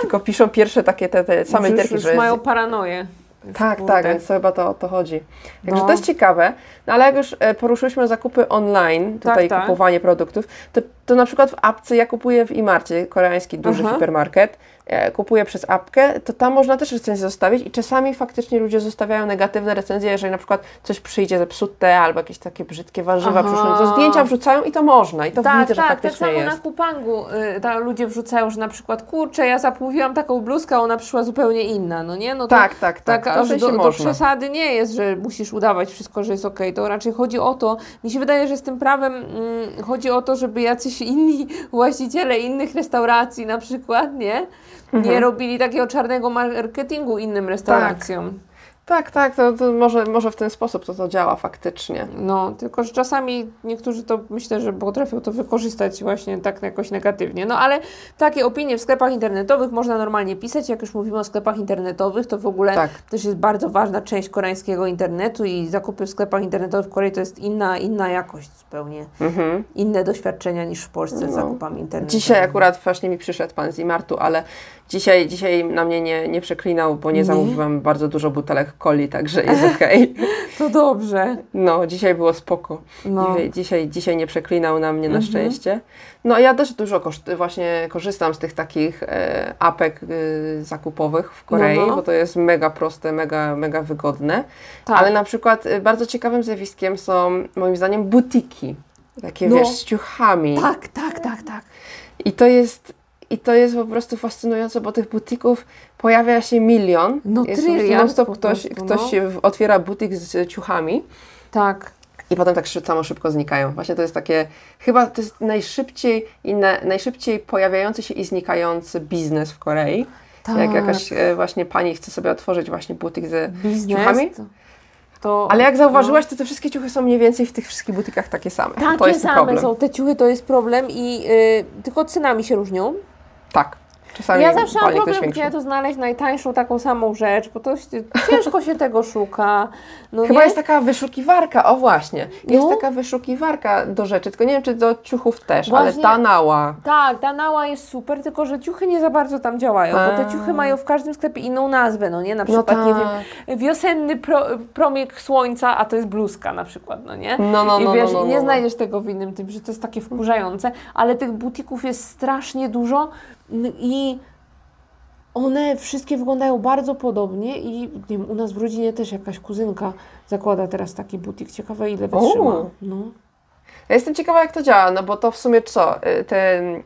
Tylko piszą pierwsze takie te, te same już, literki, już że jest, mają paranoję. Tak, kurde. tak, więc to chyba to o to chodzi. Także No. to jest ciekawe, no ale jak już e, poruszyłyśmy zakupy online, tutaj tak. kupowanie produktów, to, to na przykład w apce ja kupuję w Imarcie, koreański duży Aha. hipermarket, e, kupuję przez apkę, to tam można też recenzję zostawić i czasami faktycznie ludzie zostawiają negatywne recenzje, jeżeli na przykład coś przyjdzie zepsute albo jakieś takie brzydkie warzywa Aha. przyszły, to zdjęcia wrzucają i to można i to Tak, widzę, że tak, tak faktycznie samo na Kupangu y, ta, ludzie wrzucają, że na przykład kurczę, ja zamówiłam taką bluzkę, a ona przyszła zupełnie inna, no nie? No to, Tak, tak, tak, Tak, to aż do, do przesady nie jest, że musisz udawać wszystko, że jest okej. To raczej chodzi o to, mi się wydaje, że z tym prawem mm, chodzi o to, żeby jacyś inni właściciele innych restauracji na przykład, nie? Mhm. Nie robili takiego czarnego marketingu innym restauracjom. Tak, tak, to, to może, może w ten sposób to, to działa faktycznie. No, tylko że czasami niektórzy to myślę, że potrafią to wykorzystać właśnie tak jakoś negatywnie. No ale takie opinie w sklepach internetowych można normalnie pisać. Jak już mówimy o sklepach internetowych, to w ogóle Tak. też jest bardzo ważna część koreańskiego internetu i zakupy w sklepach internetowych w Korei to jest inna, inna jakość zupełnie. Mhm. Inne doświadczenia niż w Polsce z No. zakupami internetowymi. Dzisiaj akurat właśnie mi przyszedł pan z Imartu, ale dzisiaj, dzisiaj na mnie nie, nie przeklinał, bo nie, Nie? zamówiłam bardzo dużo butelek coli, także jest okej. To dobrze. No, dzisiaj było spoko. No. Dzisiaj, dzisiaj, nie przeklinał na mnie na Mhm. szczęście. No, ja też dużo koszt, właśnie korzystam z tych takich e, apek e, zakupowych w Korei, No, no. bo to jest mega proste, mega, mega wygodne. Tak. Ale na przykład e, bardzo ciekawym zjawiskiem są moim zdaniem butiki. Takie No. wiesz, z ciuchami. Tak, tak, tak, tak. I to jest, i to jest po prostu fascynujące, bo tych butików pojawia się milion. No, jest non-stop po ktoś, prostu, ktoś no. otwiera butik z ciuchami Tak. i potem tak samo szybko znikają. Właśnie to jest takie, chyba to jest najszybciej, i na, najszybciej pojawiający się i znikający biznes w Korei. Tak. Jak jakaś e, właśnie pani chce sobie otworzyć właśnie butik ze Biznes. ciuchami. To, Ale jak no. zauważyłaś, to te wszystkie ciuchy są mniej więcej w tych wszystkich butikach takie same. to Takie same problem. są te ciuchy, to jest problem i y, tylko cenami się różnią. Tak. Czasami ja zawsze mam problem, gdzie to znaleźć najtańszą taką samą rzecz, bo to ciężko się tego szuka. No Chyba nie? jest taka wyszukiwarka, o właśnie. Jest No. taka wyszukiwarka do rzeczy, tylko nie wiem, czy do ciuchów też, Właśnie. ale Tanała. Tak, Danała jest super, tylko że ciuchy nie za bardzo tam działają, bo te A. ciuchy mają w każdym sklepie inną nazwę, no nie? Na No przykład, nie tak. wiem, wiosenny pro, promyk słońca, a to jest bluzka na przykład, no nie? No, no, I no, wiesz, no, no, i nie no. znajdziesz tego w innym tym, że to jest takie wkurzające, ale tych butików jest strasznie dużo i one wszystkie wyglądają bardzo podobnie i nie wiem, u nas w rodzinie też jakaś kuzynka zakłada teraz taki butik. Ciekawe ile wytrzyma. No. Ja jestem ciekawa, jak to działa, no bo to w sumie co, y, ten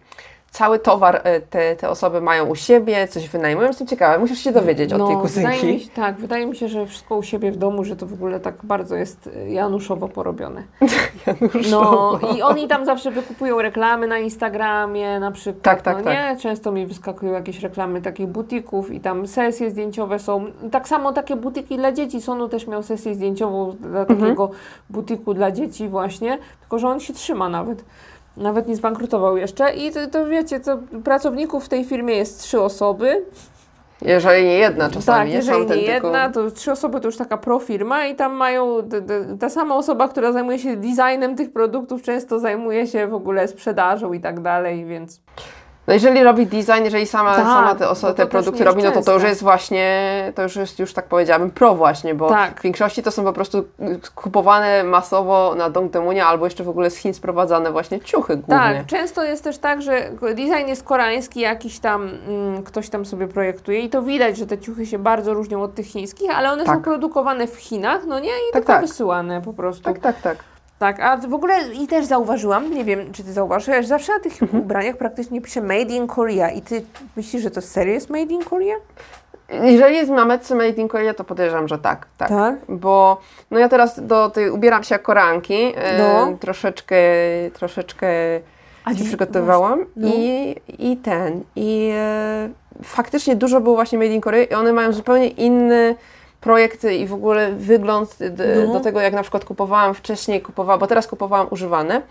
cały towar y, te, te osoby mają u siebie, coś wynajmują, jestem ciekawa, musisz się dowiedzieć od tej No, wydaje mi kuzynki. się, tak, wydaje mi się, że wszystko u siebie w domu, że to w ogóle tak bardzo jest y, januszowo porobione. No i oni tam zawsze wykupują reklamy na Instagramie na przykład, Tak, tak, no tak. nie? Często mi wyskakują jakieś reklamy takich butików i tam sesje zdjęciowe są. Tak samo takie butiki dla dzieci. Sonu też miał sesję zdjęciową dla Mhm. takiego butiku dla dzieci właśnie, tylko że on się trzyma nawet. Nawet nie zbankrutował jeszcze i to, to wiecie, to pracowników w tej firmie jest trzy osoby. Jeżeli nie jedna czasami, Tak, jeżeli nie jedna, to trzy osoby to już taka profirma i tam mają, ta sama osoba, która zajmuje się designem tych produktów, często zajmuje się w ogóle sprzedażą i tak dalej, więc No jeżeli robi design, jeżeli sama, Tak, sama te, no te produkty robi, no to to już jest właśnie, to już jest już tak powiedziałabym pro właśnie, bo Tak. w większości to są po prostu kupowane masowo na Dong Demunia albo jeszcze w ogóle z Chin sprowadzane właśnie ciuchy głównie. tak, często jest też tak, że design jest koreański, jakiś tam mm, ktoś tam sobie projektuje i to widać, że te ciuchy się bardzo różnią od tych chińskich, ale one są Tak. produkowane w Chinach, no nie, i Tak, tylko tak. wysyłane po prostu. Tak, tak, tak. Tak, a w ogóle i też zauważyłam, nie wiem, czy ty zauważyłeś, zawsze na tych Mhm. ubraniach praktycznie pisze Made in Korea i ty myślisz, że to serio jest Made in Korea? Jeżeli jest mametce Made in Korea, to podejrzewam, że tak, tak. Tak? Bo no ja teraz do tej ubieram się jak koreanki, e, No. troszeczkę, troszeczkę A się przygotowałam no. i, i ten, i e, faktycznie dużo było właśnie Made in Korea i one mają zupełnie inny, projekty i w ogóle wygląd No. do tego, jak na przykład kupowałam wcześniej, kupowałam, bo teraz kupowałam używane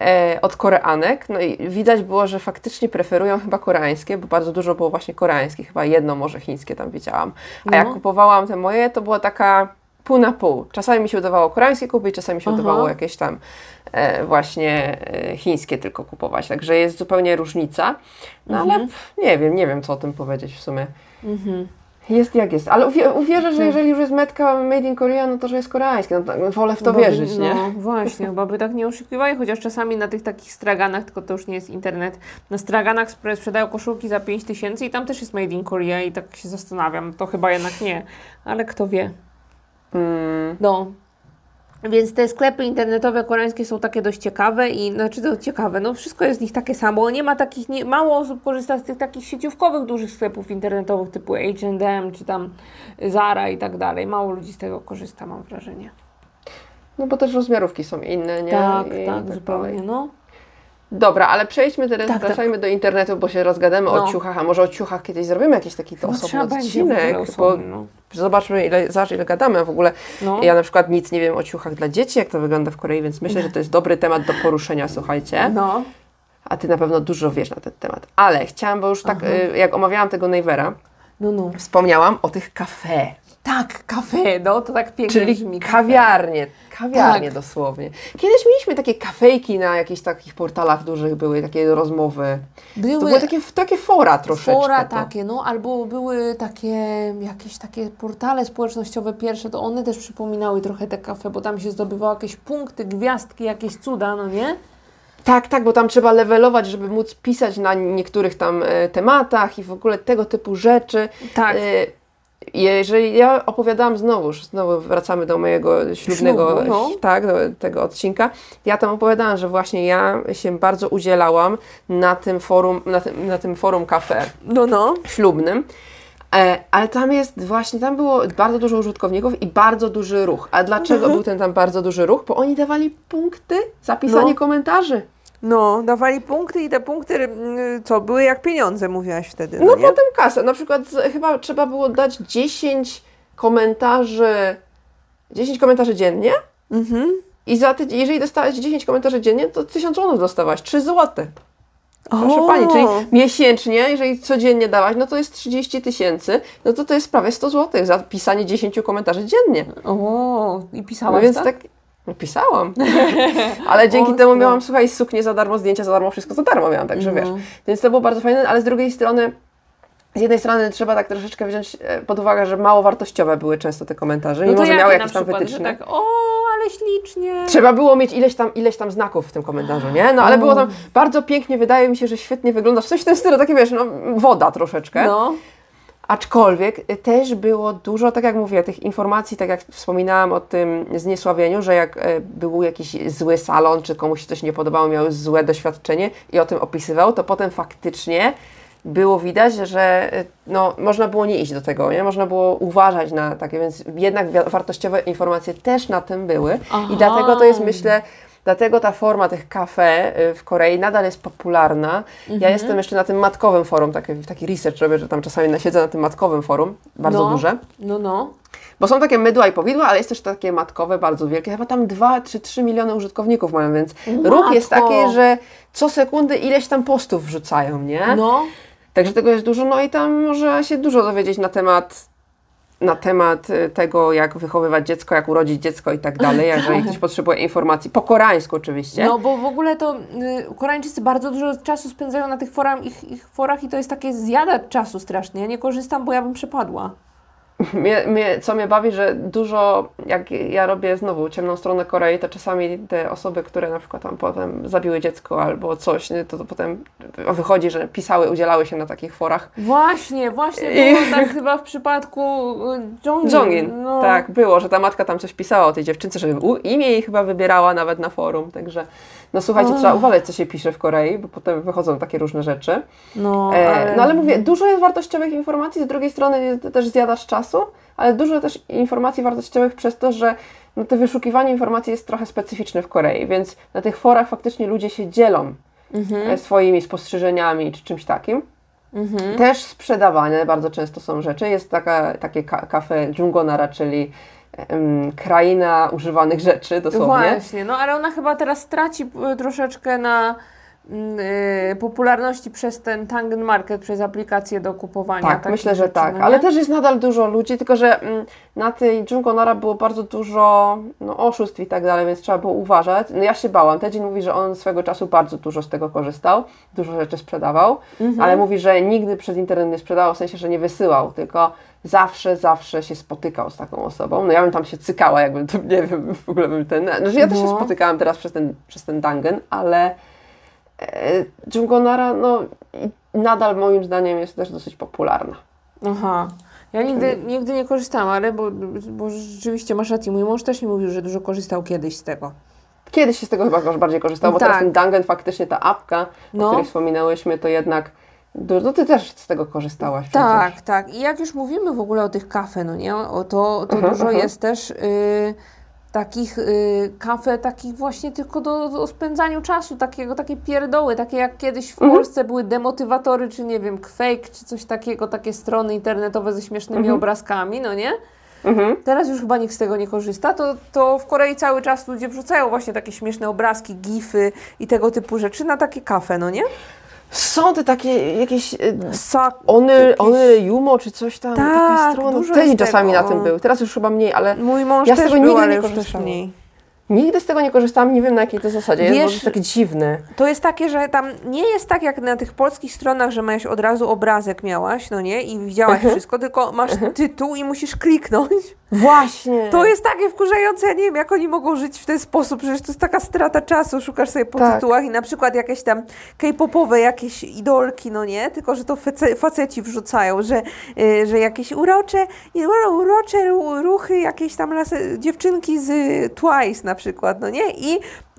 e, od Koreanek. No i widać było, że faktycznie preferują chyba koreańskie, bo bardzo dużo było właśnie koreańskich, chyba jedno może chińskie tam widziałam. A jak No. kupowałam te moje, to była taka pół na pół. Czasami mi się udawało koreańskie kupić, czasami mi się Aha. udawało jakieś tam e, właśnie e, chińskie tylko kupować. Także jest zupełnie różnica. No ale pff, nie wiem, nie wiem co o tym powiedzieć w sumie. Jest jak jest, ale uwie, uwierzę, że jeżeli już jest metka made in Korea, no to że jest koreańskie. No, tak, wolę w to by- wierzyć, nie? No właśnie, chyba by tak nie oszukiwali, chociaż czasami na tych takich straganach, tylko to już nie jest internet, na straganach sprzedają koszulki za 5 tysięcy i tam też jest made in Korea i tak się zastanawiam, to chyba jednak nie, ale kto wie. Mm, No. Więc te sklepy internetowe koreańskie są takie dość ciekawe i znaczy to ciekawe, no wszystko jest z nich takie samo. Nie ma takich, nie, mało osób korzysta z tych takich sieciówkowych dużych sklepów internetowych typu H&M czy tam Zara i tak dalej. Mało ludzi z tego korzysta, mam wrażenie. no bo też rozmiarówki są inne, nie? Tak, I tak, zupełnie, dalej. no. Dobra, ale przejdźmy teraz, Tak, tak. do internetu, bo się rozgadamy No. o ciuchach, a może o ciuchach kiedyś zrobimy jakiś taki Chyba osobny odcinek, bo osobny, no. zobaczmy ile, zobacz ile gadamy w ogóle. No. Ja na przykład nic nie wiem o ciuchach dla dzieci, jak to wygląda w Korei, więc myślę, że to jest dobry temat do poruszenia, słuchajcie. No. A ty na pewno dużo wiesz na ten temat. Ale chciałam, bo już tak, y, jak omawiałam tego Nevera, No, no. wspomniałam o tych kafe, Tak, kafe, no to tak pięknie czyli brzmi. kafe. kawiarnie, kawiarnie Tak. dosłownie. Kiedyś mieliśmy takie kafejki na jakichś takich portalach dużych, były takie rozmowy. To Były, były takie, takie fora troszeczkę. fora to. takie, no albo były takie jakieś takie portale społecznościowe pierwsze, to one też przypominały trochę te kafe, bo tam się zdobywało jakieś punkty, gwiazdki, jakieś cuda, no nie? Tak, tak, bo tam trzeba levelować, żeby móc pisać na niektórych tam e, tematach i w ogóle tego typu rzeczy. Tak. Jeżeli ja opowiadałam znowu, znowu wracamy do mojego ślubnego, Ślubu, no. tak, do tego odcinka, ja tam opowiadałam, że właśnie ja się bardzo udzielałam na tym forum, na tym, na tym forum kafe No, no. ślubnym. E, ale tam jest właśnie, tam było bardzo dużo użytkowników i bardzo duży ruch. A dlaczego był ten tam bardzo duży ruch? Bo oni dawali punkty za pisanie No. komentarzy. No, dawali punkty i te punkty, mm, co, były jak pieniądze, mówiłaś wtedy, no, No nie? potem kasę. Na przykład chyba trzeba było dać 10 komentarzy, 10 komentarzy dziennie. Mhm. I za te, jeżeli dostałeś 10 komentarzy dziennie, to 1000 złotych dostałaś, 3 złote. Proszę O! Pani, czyli miesięcznie, jeżeli codziennie dałaś, no to jest 30 tysięcy, no to to jest prawie 100 złotych za pisanie 10 komentarzy dziennie. O, i No pisałaś więc tak? tak, no pisałam. ale dzięki Ostro. temu miałam, słuchaj, suknię za darmo, zdjęcia za darmo, wszystko za darmo miałam, także No. wiesz. Więc to było bardzo fajne, ale z drugiej strony, z jednej strony trzeba tak troszeczkę wziąć e, pod uwagę, że mało wartościowe były często te komentarze, mimo że miały jakieś tam przykład, wytyczne. Tak, o, ale ślicznie. Trzeba było mieć ileś tam, ileś tam znaków w tym komentarzu, nie? No ale było tam bardzo pięknie, wydaje mi się, że świetnie wyglądasz. Coś w tym stylu, takie wiesz, no woda troszeczkę. No. Aczkolwiek też było dużo, tak jak mówię, tych informacji, tak jak wspominałam o tym zniesławieniu, że jak e, był jakiś zły salon, czy komuś się coś nie podobało, miał złe doświadczenie i o tym opisywał, to potem faktycznie było widać, że e, no, można było nie iść do tego, nie? Można było uważać na takie, więc jednak wartościowe informacje też na tym były Aha. i dlatego to jest, myślę, Dlatego ta forma tych kafe y, w Korei nadal jest popularna. Ja jestem jeszcze na tym matkowym forum, taki, taki research robię, że tam czasami siedzę na tym matkowym forum, bardzo no. duże. No, no. Bo są takie mydła i powidła, ale jest też takie matkowe, bardzo wielkie. Chyba tam 2 czy 3 miliony użytkowników mają, więc ruch jest Matko. taki, że co sekundy ileś tam postów wrzucają, nie? No. Także tego jest dużo, no i tam można się dużo dowiedzieć na temat na temat y, tego, jak wychowywać dziecko, jak urodzić dziecko i tak dalej, jeżeli ktoś potrzebuje informacji, po koreańsku oczywiście. No bo w ogóle to y, Koreańczycy bardzo dużo czasu spędzają na tych forum, ich, ich forach i to jest takie zjadać czasu strasznie. Ja nie korzystam, bo ja bym przepadła. Mnie, mnie, co mnie bawi, że dużo, jak ja robię znowu ciemną stronę Korei, to czasami te osoby, które na przykład tam potem zabiły dziecko albo coś, to, to potem wychodzi, że pisały, udzielały się na takich forach. Właśnie, właśnie I- było tak chyba w przypadku y, Jongin. Jongin, no. tak, było, że ta matka tam coś pisała o tej dziewczynce, że imię jej chyba wybierała nawet na forum, także no słuchajcie, trzeba uważać, co się pisze w Korei, bo potem wychodzą takie różne rzeczy. No, E, ale... No ale mówię, dużo jest wartościowych informacji, z drugiej strony też zjadasz czasu, ale dużo też informacji wartościowych przez to, że no, to wyszukiwanie informacji jest trochę specyficzne w Korei, więc na tych forach faktycznie ludzie się dzielą Mhm. e, swoimi spostrzeżeniami czy czymś takim. Mhm. Też sprzedawane bardzo często są rzeczy. Jest taka, takie ka kafe Dżungonara, czyli kraina używanych rzeczy dosłownie. Właśnie, no ale ona chyba teraz traci y, troszeczkę na popularności przez ten Tangen Market, przez aplikację do kupowania. Tak, myślę, że rzeczy, tak. no? Ale też jest nadal dużo ludzi, tylko że mm, na tej Jungonara było bardzo dużo no, oszustw i tak dalej, więc trzeba było uważać. No ja się bałam. Tedzin mówi, że on swego czasu bardzo dużo z tego korzystał, dużo rzeczy sprzedawał, Mhm. ale mówi, że nigdy przez internet nie sprzedawał, w sensie, że nie wysyłał, tylko zawsze, zawsze się spotykał z taką osobą. No ja bym tam się cykała, jakbym to, nie wiem, w ogóle bym ten... Znaczy ja też się No. spotykałam teraz przez ten, przez ten Dangen, ale Jungonara, no i nadal moim zdaniem jest też dosyć popularna. Aha. Ja nigdy, nigdy nie korzystałam, ale bo, bo rzeczywiście masz rację. Mój mąż też mi mówił, że dużo korzystał kiedyś z tego. Kiedyś się z tego chyba bardziej korzystało, bo Tak. teraz ten Dangen faktycznie ta apka, No. o której wspominałyśmy, to jednak no ty też z tego korzystałaś przecież. Tak, tak. I jak już mówimy w ogóle o tych kafe, no nie? O, to to Mhm, dużo mhm. jest też y, takich y, kafe, takich właśnie tylko do, do spędzaniu czasu, takiego, takie pierdoły, takie jak kiedyś w Mhm. Polsce były demotywatory, czy nie wiem, Quake, czy coś takiego, takie strony internetowe ze śmiesznymi Mhm. obrazkami, no nie? Mhm. Teraz już chyba nikt z tego nie korzysta, to, to w Korei cały czas ludzie wrzucają właśnie takie śmieszne obrazki, gify i tego typu rzeczy na takie kafe, no nie? Są te takie jakieś... y, Sak, Ony, jakieś- ony Jumo czy coś tam, Tak, taka strona. jest czasami na tym był, teraz już chyba mniej, ale Mój mąż Ja z tego był, nigdy nie korzystałam. nigdy z tego nie korzystałam, nie wiem na jakiej to zasadzie, Wiesz- jest takie dziwne. To jest takie, że tam nie jest tak jak na tych polskich stronach, że miałeś od razu obrazek miałaś, no nie? I widziałaś Mhm. wszystko, tylko masz tytuł i musisz kliknąć. Właśnie. To jest takie wkurzające, ja nie wiem, jak oni mogą żyć w ten sposób, przecież to jest taka strata czasu, szukasz sobie po Tak. tytułach i na przykład jakieś tam k-popowe jakieś idolki, no nie? Tylko, że to fece, faceci wrzucają, że, y, że jakieś urocze, i uro- urocze ru- ruchy, jakieś tam lasy, dziewczynki z Twice na przykład, no nie? I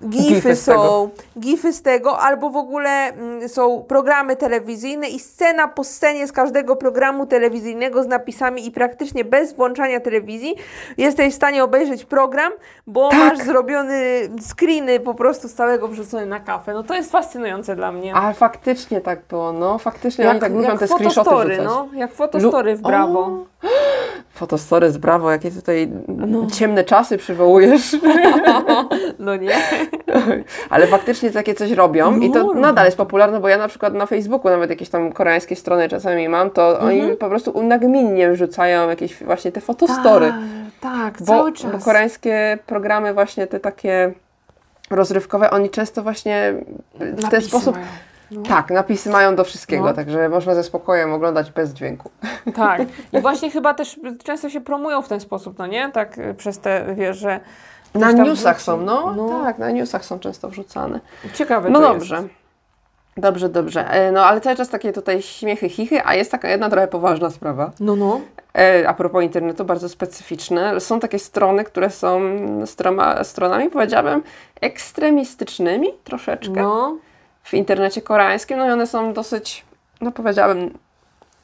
gify, są, gify z tego, albo w ogóle mm, są programy telewizyjne i scena po scenie z każdego programu telewizyjnego z napisami i praktycznie bez włączania telewizji jesteś w stanie obejrzeć program, bo Tak. masz zrobiony screeny po prostu z całego wrzucone na kafę. No to jest fascynujące dla mnie. Ale faktycznie tak było, no faktycznie oni tak lubią te screenshoty no, jak fotostory w Lu- Brawo. O, Fotostory z Brawo, jakie tutaj No. ciemne czasy przywołujesz. No nie? Ale faktycznie takie coś robią i to nadal jest popularne, bo ja na przykład na Facebooku nawet jakieś tam koreańskie strony czasami mam, to Mhm. oni po prostu nagminnie wrzucają jakieś właśnie te fotostory. Tak, tak, Bo, cały czas. bo koreańskie programy właśnie te takie rozrywkowe, oni często właśnie w ten sposób... mają. No. Tak, napisy mają do wszystkiego, No. także można ze spokojem oglądać bez dźwięku. Tak. I właśnie chyba też często się promują w ten sposób, no nie? Tak przez te, wiesz, że... Na newsach wrzuci. są, no, No. tak, na newsach są często wrzucane. Ciekawe No dobrze. Jest. Dobrze, dobrze. E, No ale cały czas takie tutaj śmiechy, chichy, a jest taka jedna trochę poważna sprawa. No, no. E, a propos internetu, bardzo specyficzne. Są takie strony, które są stroma, stronami, powiedziałabym, ekstremistycznymi troszeczkę No. w internecie koreańskim. No i one są dosyć, no powiedziałabym,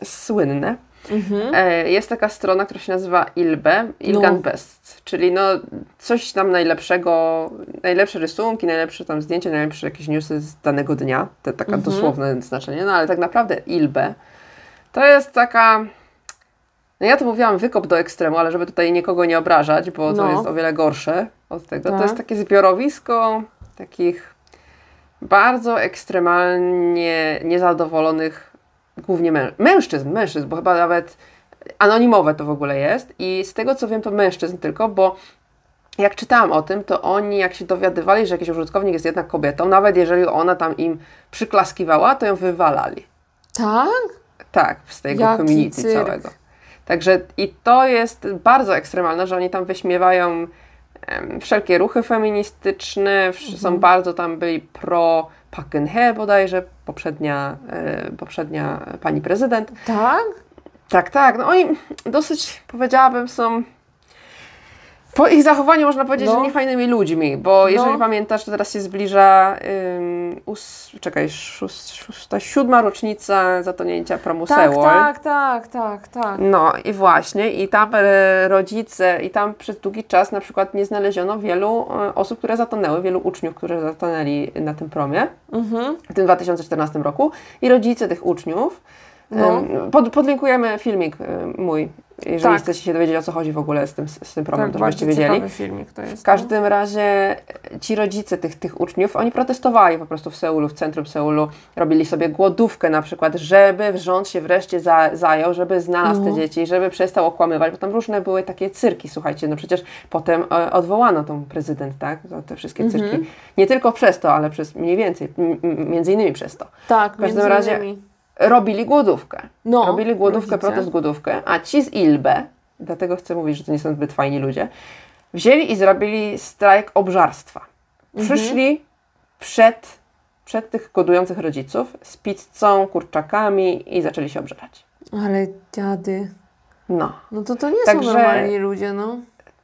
słynne. Mhm. E, jest taka strona, która się nazywa Ilbe, Ilgan No. Best, czyli no coś tam najlepszego, najlepsze rysunki, najlepsze tam zdjęcia, najlepsze jakieś newsy z danego dnia, to taka Mhm. dosłowne znaczenie, no ale tak naprawdę Ilbe to jest taka, no ja to mówiłam wykop do ekstremu, ale żeby tutaj nikogo nie obrażać, bo to No. jest o wiele gorsze od tego, Tak. to jest takie zbiorowisko takich bardzo ekstremalnie niezadowolonych głównie mę- mężczyzn, mężczyzn, bo chyba nawet anonimowe to w ogóle jest i z tego co wiem to mężczyzn tylko, bo jak czytałam o tym, to oni jak się dowiadywali, że jakiś użytkownik jest jednak kobietą, nawet jeżeli ona tam im przyklaskiwała, to ją wywalali. Tak? Tak, z tego Jaki community cyrk. całego. Także i to jest bardzo ekstremalne, że oni tam wyśmiewają em, wszelkie ruchy feministyczne, Mhm. są bardzo tam byli pro Park Geun-hye bodajże, poprzednia, e, poprzednia pani prezydent. Tak? Tak, tak, no oni dosyć, powiedziałabym, są po ich zachowaniu można powiedzieć, No. że niefajnymi ludźmi, bo jeżeli No. pamiętasz, to teraz się zbliża ym, ós, czekaj, szóst, szósta, siódma rocznica zatonięcia promu Tak, Sewol. tak, tak, tak, tak. No i właśnie, i tam e, rodzice, i tam przez długi czas na przykład nie znaleziono wielu e, osób, które zatonęły, wielu uczniów, którzy zatonęli na tym promie Mhm. w tym 2014 roku. I rodzice tych uczniów No. Pod, podlinkujemy filmik mój, jeżeli Tak. chcecie się dowiedzieć o co chodzi w ogóle z tym, z tym problemem, tak, to żebyście wiedzieli. filmik to jest. W każdym razie e, ci rodzice tych, tych uczniów, oni protestowali po prostu w Seulu, w centrum Seulu, robili sobie głodówkę na przykład, żeby rząd się wreszcie za, zajął, żeby znalazł te No. dzieci, żeby przestał okłamywać, bo tam różne były takie cyrki, słuchajcie, no przecież potem e, odwołano tą prezydent, tak, za te wszystkie Mhm. cyrki. Nie tylko przez to, ale przez mniej więcej, między innymi przez to. Tak, W każdym między razie innymi. Robili głodówkę. No, Robili głodówkę, rodzice. protest głodówkę, a ci z Ilbe, dlatego chcę mówić, że to nie są zbyt fajni ludzie, wzięli i zrobili strajk obżarstwa. Mhm. Przyszli przed, przed tych głodujących rodziców z pizzą, kurczakami i zaczęli się obżerać. Ale dziady. No. No to to nie Także- są normalni ludzie, no.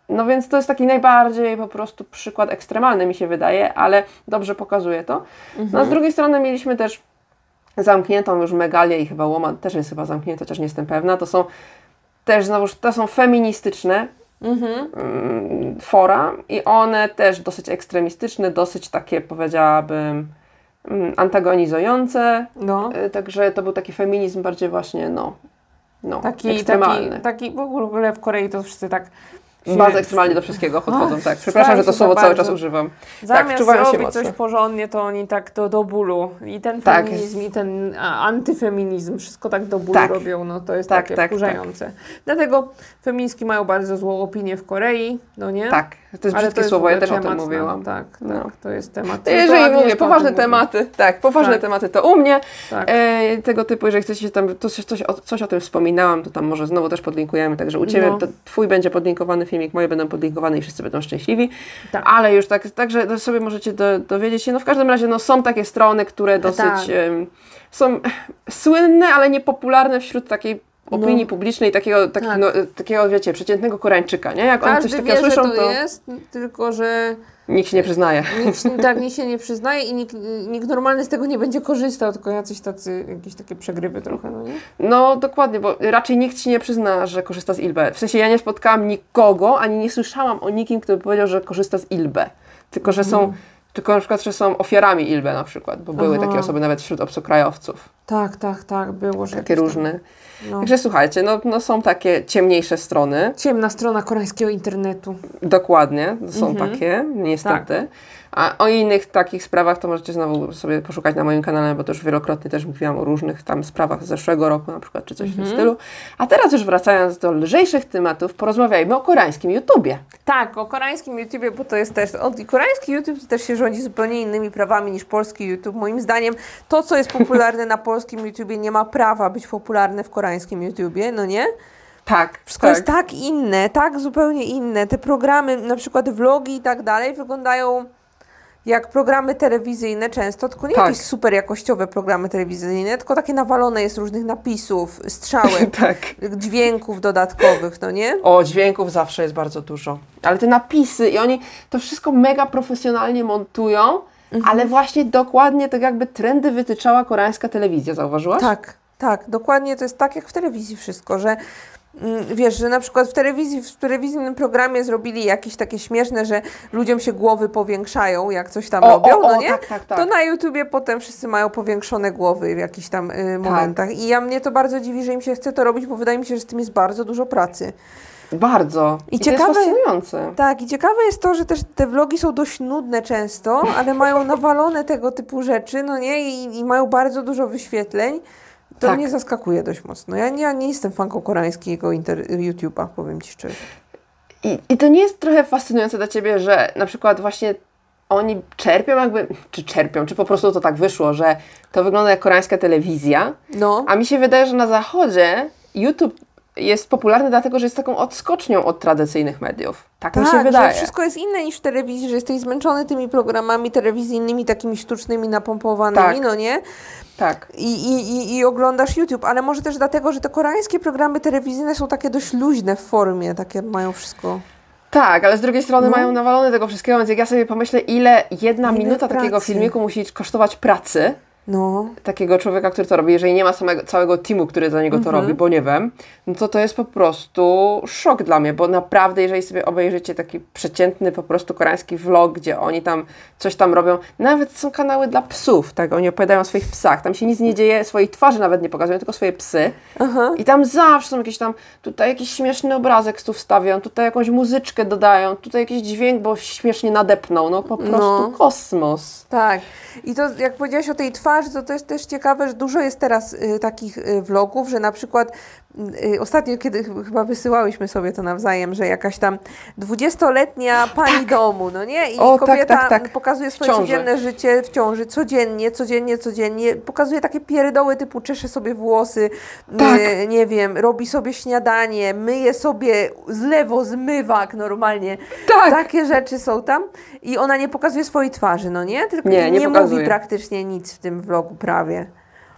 No więc to jest taki najbardziej po prostu przykład ekstremalny mi się wydaje, ale dobrze pokazuje to. No Mhm. a z drugiej strony mieliśmy też zamkniętą już Megalię i chyba Łoma też jest chyba zamknięta, chociaż nie jestem pewna. To są też znowuż, to są feministyczne Mhm. mm, fora i one też dosyć ekstremistyczne, dosyć takie powiedziałabym mm, antagonizujące. No. Y, Także to był taki feminizm bardziej właśnie, no, no Taki, ekstremalny. taki, taki, w ogóle w Korei to wszyscy tak Bardzo ekstremalnie do wszystkiego podchodzą, tak. Przepraszam, że to się słowo cały czas używam. Zamiast tak, wczuwają się zrobić mocno. coś porządnie, to oni tak do, do bólu. I ten Tak, feminizm, i ten antyfeminizm, wszystko tak do bólu Tak. robią, no to jest Tak, takie tak, wkurzające. Dlatego feministki mają bardzo złą opinię w Korei, no nie? Tak, to jest brzydkie słowo, ja też o tym na- mówiłam. Tak, tak, No. to jest temat. To jeżeli mówię poważne tematy, tak, poważne Tak. tematy to u mnie. Tak. E, tego typu, jeżeli chcecie tam, to coś, coś, o, coś o tym wspominałam, to tam może znowu też podlinkujemy, także u Ciebie No. to Twój będzie podlinkowany filmik, moje będą podlinkowane i wszyscy będą szczęśliwi. Tak. Ale już tak, także sobie możecie do, dowiedzieć się, no w każdym razie no, są takie strony, które dosyć tak. em, są słynne, ale niepopularne wśród takiej opinii publicznej, takiego, taki, Tak. no, takiego, wiecie, przeciętnego Koreańczyka, nie? Jak Każdy coś wie, takiego słyszą, to, to jest, tylko że nikt się nie przyznaje. nikt, tak, nikt się nie przyznaje i nikt, nikt normalny z tego nie będzie korzystał, tylko jacyś tacy, jakieś takie przegrywy trochę, no nie? No dokładnie, bo raczej nikt ci nie przyzna, że korzysta z Ilbe. W sensie ja nie spotkałam nikogo, ani nie słyszałam o nikim, kto by powiedział, że korzysta z Ilbe. Tylko, że Mhm. Tylko na przykład, że są ofiarami Ilbe na przykład, bo były Aha. takie osoby nawet wśród obcokrajowców. Tak, tak, tak, było, że Takie różne. No. Także słuchajcie, no, no są takie ciemniejsze strony. Ciemna strona koreańskiego internetu. Dokładnie, są Mhm. takie, niestety. Tak. A o innych takich sprawach to możecie znowu sobie poszukać na moim kanale, bo to już wielokrotnie też mówiłam o różnych tam sprawach z zeszłego roku na przykład, czy coś w Mhm. tym stylu. A teraz już wracając do lżejszych tematów, porozmawiajmy o koreańskim YouTubie. Tak, o koreańskim YouTubie, bo to jest też. Koreański YouTube to też się rządzi zupełnie innymi prawami niż polski YouTube. Moim zdaniem to, co jest popularne na polskim YouTubie, nie ma prawa być popularne w koreańskim YouTubie, no nie? Tak, Wszystko jest tak inne, tak zupełnie inne. Te programy, na przykład vlogi i tak dalej, wyglądają jak programy telewizyjne często, tylko nie Tak. jakieś super jakościowe programy telewizyjne, tylko takie nawalone jest różnych napisów, strzałek, tak. dźwięków dodatkowych, no nie? O, dźwięków zawsze jest bardzo dużo. Ale te napisy i oni to wszystko mega profesjonalnie montują, Mhm. ale właśnie dokładnie tak jakby trendy wytyczała koreańska telewizja, zauważyłaś? Tak, tak, dokładnie to jest tak jak w telewizji wszystko, że wiesz, że na przykład w telewizji, w telewizyjnym programie zrobili jakieś takie śmieszne, że ludziom się głowy powiększają, jak coś tam O, robią, o, no o, nie? tak, tak, tak. To na YouTubie potem wszyscy mają powiększone głowy w jakichś tam y, momentach. I ja mnie to bardzo dziwi, że im się chce to robić, bo wydaje mi się, że z tym jest bardzo dużo pracy. Bardzo. I to ciekawe-. Tak, i ciekawe jest to, że też te vlogi są dość nudne często, ale mają nawalone tego typu rzeczy, no nie? I, i mają bardzo dużo wyświetleń. To Tak. mnie zaskakuje dość mocno. Ja nie, ja nie jestem fanką koreańskiego inter- YouTube'a, powiem Ci szczerze. I, I to nie jest trochę fascynujące dla Ciebie, że na przykład właśnie oni czerpią jakby, czy czerpią, czy po prostu to tak wyszło, że to wygląda jak koreańska telewizja, No, a mi się wydaje, że na zachodzie YouTube jest popularny dlatego, że jest taką odskocznią od tradycyjnych mediów. Tak, mi się tak, wydaje. że wszystko jest inne niż w telewizji, że jesteś zmęczony tymi programami telewizyjnymi, takimi sztucznymi, napompowanymi, Tak. no nie? Tak. I, i, i, oglądasz YouTube, ale może też dlatego, że te koreańskie programy telewizyjne są takie dość luźne w formie, takie mają wszystko. Tak, ale z drugiej strony No. mają nawalone tego wszystkiego, więc jak ja sobie pomyślę, ile jedna Ile minuta takiego pracy. filmiku musi kosztować pracy, No. takiego człowieka, który to robi, jeżeli nie ma samego, całego teamu, który za niego to Mhm. robi, bo nie wiem, no to to jest po prostu szok dla mnie, bo naprawdę, jeżeli sobie obejrzycie taki przeciętny po prostu koreański vlog, gdzie oni tam coś tam robią, nawet są kanały dla psów, tak, oni opowiadają o swoich psach, tam się nic nie dzieje, swojej twarzy nawet nie pokazują, tylko swoje psy i tam zawsze są jakieś tam, tutaj jakiś śmieszny obrazek tu wstawią, tutaj jakąś muzyczkę dodają, tutaj jakiś dźwięk, bo śmiesznie nadepnął, no po prostu No. kosmos. Tak. I to jak powiedziałaś o tej twarzy, to to jest też ciekawe, że dużo jest teraz y, takich y, vlogów, że na przykład ostatnio, kiedy ch- chyba wysyłałyśmy sobie to nawzajem, że jakaś tam 20-letnia pani domu, no nie? I Tak. O, tak, kobieta tak, tak. pokazuje swoje codzienne życie w ciąży, codziennie, codziennie, codziennie. Pokazuje takie pierdoły typu czesze sobie włosy, Tak. y, nie wiem, robi sobie śniadanie, myje sobie z lewo zmywak normalnie. Tak. Takie rzeczy są tam i ona nie pokazuje swojej twarzy, no nie? Tylko Nie, nie mówi pokazuje. praktycznie nic w tym vlogu prawie.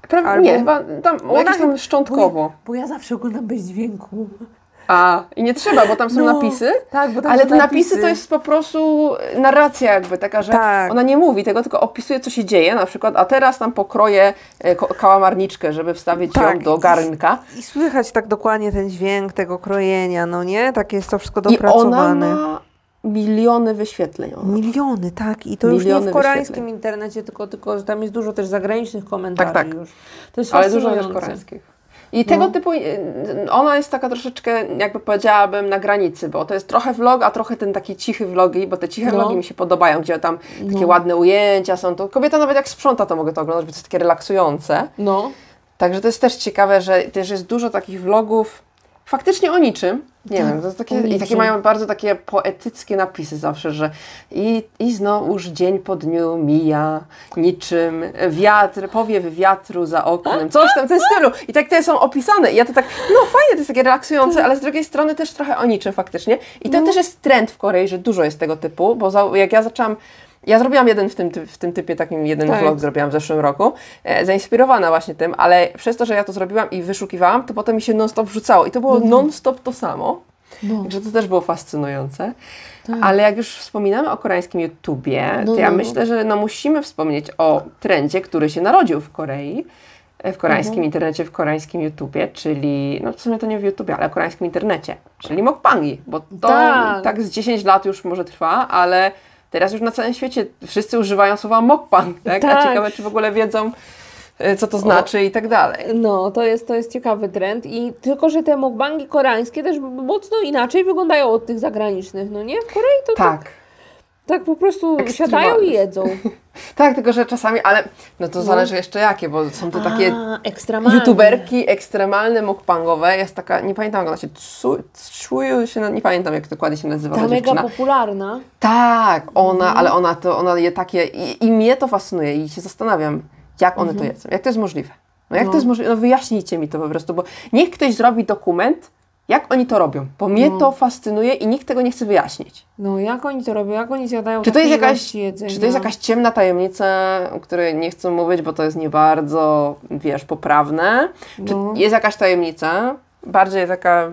Prawie, Albo- nie, chyba tam, Ona jakieś tam szczątkowo. Bo ja, bo ja zawsze oglądam bez dźwięku. A, i nie trzeba, bo tam są No, napisy. tak, bo tam ale są te napisy. napisy. to jest po prostu narracja jakby taka, że Tak. ona nie mówi tego, tylko opisuje co się dzieje, na przykład, a teraz tam pokroję e, kałamarniczkę, żeby wstawić Tak. ją do garnka. I słychać tak dokładnie ten dźwięk tego krojenia, no nie? Tak jest to wszystko I ona dopracowane. ma miliony wyświetleń. Miliony, tak. I to już nie Miliony w koreańskim internecie, tylko, tylko że tam jest dużo też zagranicznych komentarzy Tak, tak. już. To jest Ale dużo też koreańskich. I tego typu, y, ona jest taka troszeczkę, jakby powiedziałabym, na granicy, bo to jest trochę vlog, a trochę ten taki cichy vlogi, bo te ciche No. vlogi mi się podobają, gdzie tam takie ładne ujęcia są. To kobieta nawet jak sprząta, to mogę to oglądać, bo to jest takie relaksujące. No. Także to jest też ciekawe, że też jest dużo takich vlogów faktycznie o niczym. Nie wiem, to takie, i takie mają bardzo takie poetyckie napisy zawsze, że i, i znowuż dzień po dniu mija niczym wiatr, powiew wiatru za oknem, coś tam w tym stylu. I tak te są opisane. I ja to tak, no fajnie, to jest takie relaksujące, ale z drugiej strony też trochę o niczym faktycznie. I to też jest trend w Korei, że dużo jest tego typu, bo za, jak ja zaczęłam ja zrobiłam jeden w tym, ty- w tym typie, takim jeden Tak. vlog zrobiłam w zeszłym roku, e, zainspirowana właśnie tym, ale przez to, że ja to zrobiłam i wyszukiwałam, to potem mi się non-stop wrzucało i to było non-stop to samo. No. Także to też było fascynujące. Ale jak już wspominamy o koreańskim YouTubie, No, to ja no, no. myślę, że no musimy wspomnieć o trendzie, który się narodził w Korei, e, w koreańskim Mhm. internecie, w koreańskim YouTubie, czyli, no w sumie to nie w YouTubie, ale w koreańskim internecie, czyli mukbangi, bo to Tak. tak z 10 lat już może trwa, ale teraz już na całym świecie wszyscy używają słowa mukbang, tak? A Tak. ciekawe, czy w ogóle wiedzą, e, co to znaczy i tak dalej. No, to jest, to jest ciekawy trend i tylko, że te mukbangi koreańskie też mocno inaczej wyglądają od tych zagranicznych, no nie? W Korei to tak, Tak. Tak po prostu siadają i jedzą. Tak, tylko że czasami, ale no to zależy jeszcze jakie, bo są to takie A, ekstremalnie. youtuberki ekstremalne mukbangowe. Jest taka, nie pamiętam jak ona się, Tsuyu się, nie pamiętam jak dokładnie się nazywa Ta ta mega popularna. Tak, ona, Mhm. ale ona to, ona je takie, i, i mnie to fascynuje i się zastanawiam, jak one Mhm. to jedzą, jak to jest możliwe. No jak to jest możliwe, no wyjaśnijcie mi to po prostu, bo niech ktoś zrobi dokument, jak oni to robią, bo mnie No. to fascynuje i nikt tego nie chce wyjaśnić. No, jak oni to robią? Jak oni zjadają Czy to jest jakaś, jedzenia? czy to jest jakaś ciemna tajemnica, o której nie chcę mówić, bo to jest nie bardzo, wiesz, poprawne? Czy No. jest jakaś tajemnica? Bardziej taka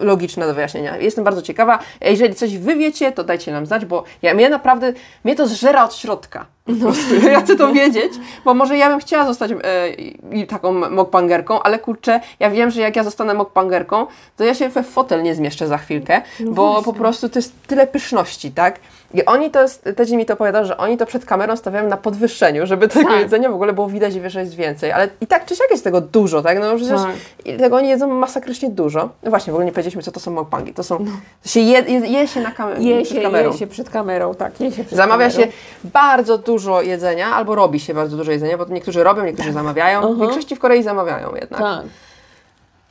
logiczna do wyjaśnienia. Jestem bardzo ciekawa. Jeżeli coś wy wiecie, to dajcie nam znać, bo ja, mnie naprawdę, mnie to zżera od środka. Prostu. Ja chcę to wiedzieć, bo może ja bym chciała zostać e, taką mokpangerką, ale kurczę, ja wiem, że jak ja zostanę mokpangerką, to ja się we fotel nie zmieszczę za chwilkę, bo po prostu to jest tyle pyszności, tak? I oni to, też mi to opowiadał, że oni to przed kamerą stawiają na podwyższeniu, żeby tego Tak. jedzenia w ogóle było widać, że jest więcej, ale i tak czy siak jest tego dużo, tak? No przecież Tak. tego oni jedzą masakrycznie dużo. No właśnie, w ogóle nie powiedzieliśmy, co to są mukbangi. To są, to się je, je, je się na kam- Je przed się, kamerą. je się przed kamerą, tak, je się przed Zamawia kamerą. się bardzo dużo jedzenia, albo robi się bardzo dużo jedzenia, bo niektórzy robią, niektórzy zamawiają. W większości w Korei zamawiają jednak. Tak.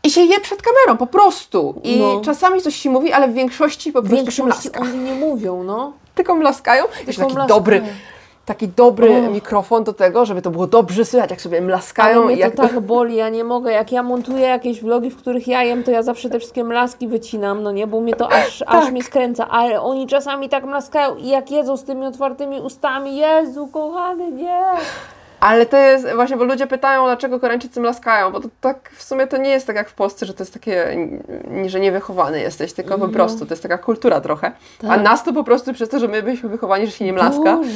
I się je przed kamerą, po prostu. I No. czasami coś się mówi, ale w większości po W prostu się większości mlaska. oni nie mówią, no. Tylko mlaskają. Jeszcze taki mlaskają. dobry, taki dobry mikrofon do tego, żeby to było dobrze słychać, jak sobie mlaskają. Ale mnie jak to tak boli, ja nie mogę. Jak ja montuję jakieś vlogi, w których ja jem, to ja zawsze te wszystkie mlaski wycinam, no nie, bo mnie to aż, Tak. aż mnie skręca. Ale oni czasami tak mlaskają i jak jedzą z tymi otwartymi ustami, Jezu, kochany, nie. Ale to jest właśnie, bo ludzie pytają, dlaczego Koreańczycy mlaskają, bo to tak w sumie to nie jest tak jak w Polsce, że to jest takie, że niewychowany jesteś, tylko po prostu to jest taka kultura trochę. A nas to po prostu przez to, że my byliśmy wychowani, że się nie mlaska, Boże.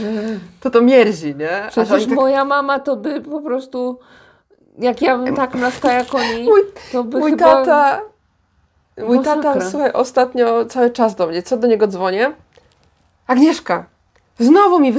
to to mierzi, nie? Przecież tak- moja mama to by po prostu, jak ja bym tak mlaskała jak oni, Mój- to by Mój chyba... tata, mój tata, Masakra. słuchaj, ostatnio cały czas do mnie, co do niego dzwonię? Agnieszka, znowu mi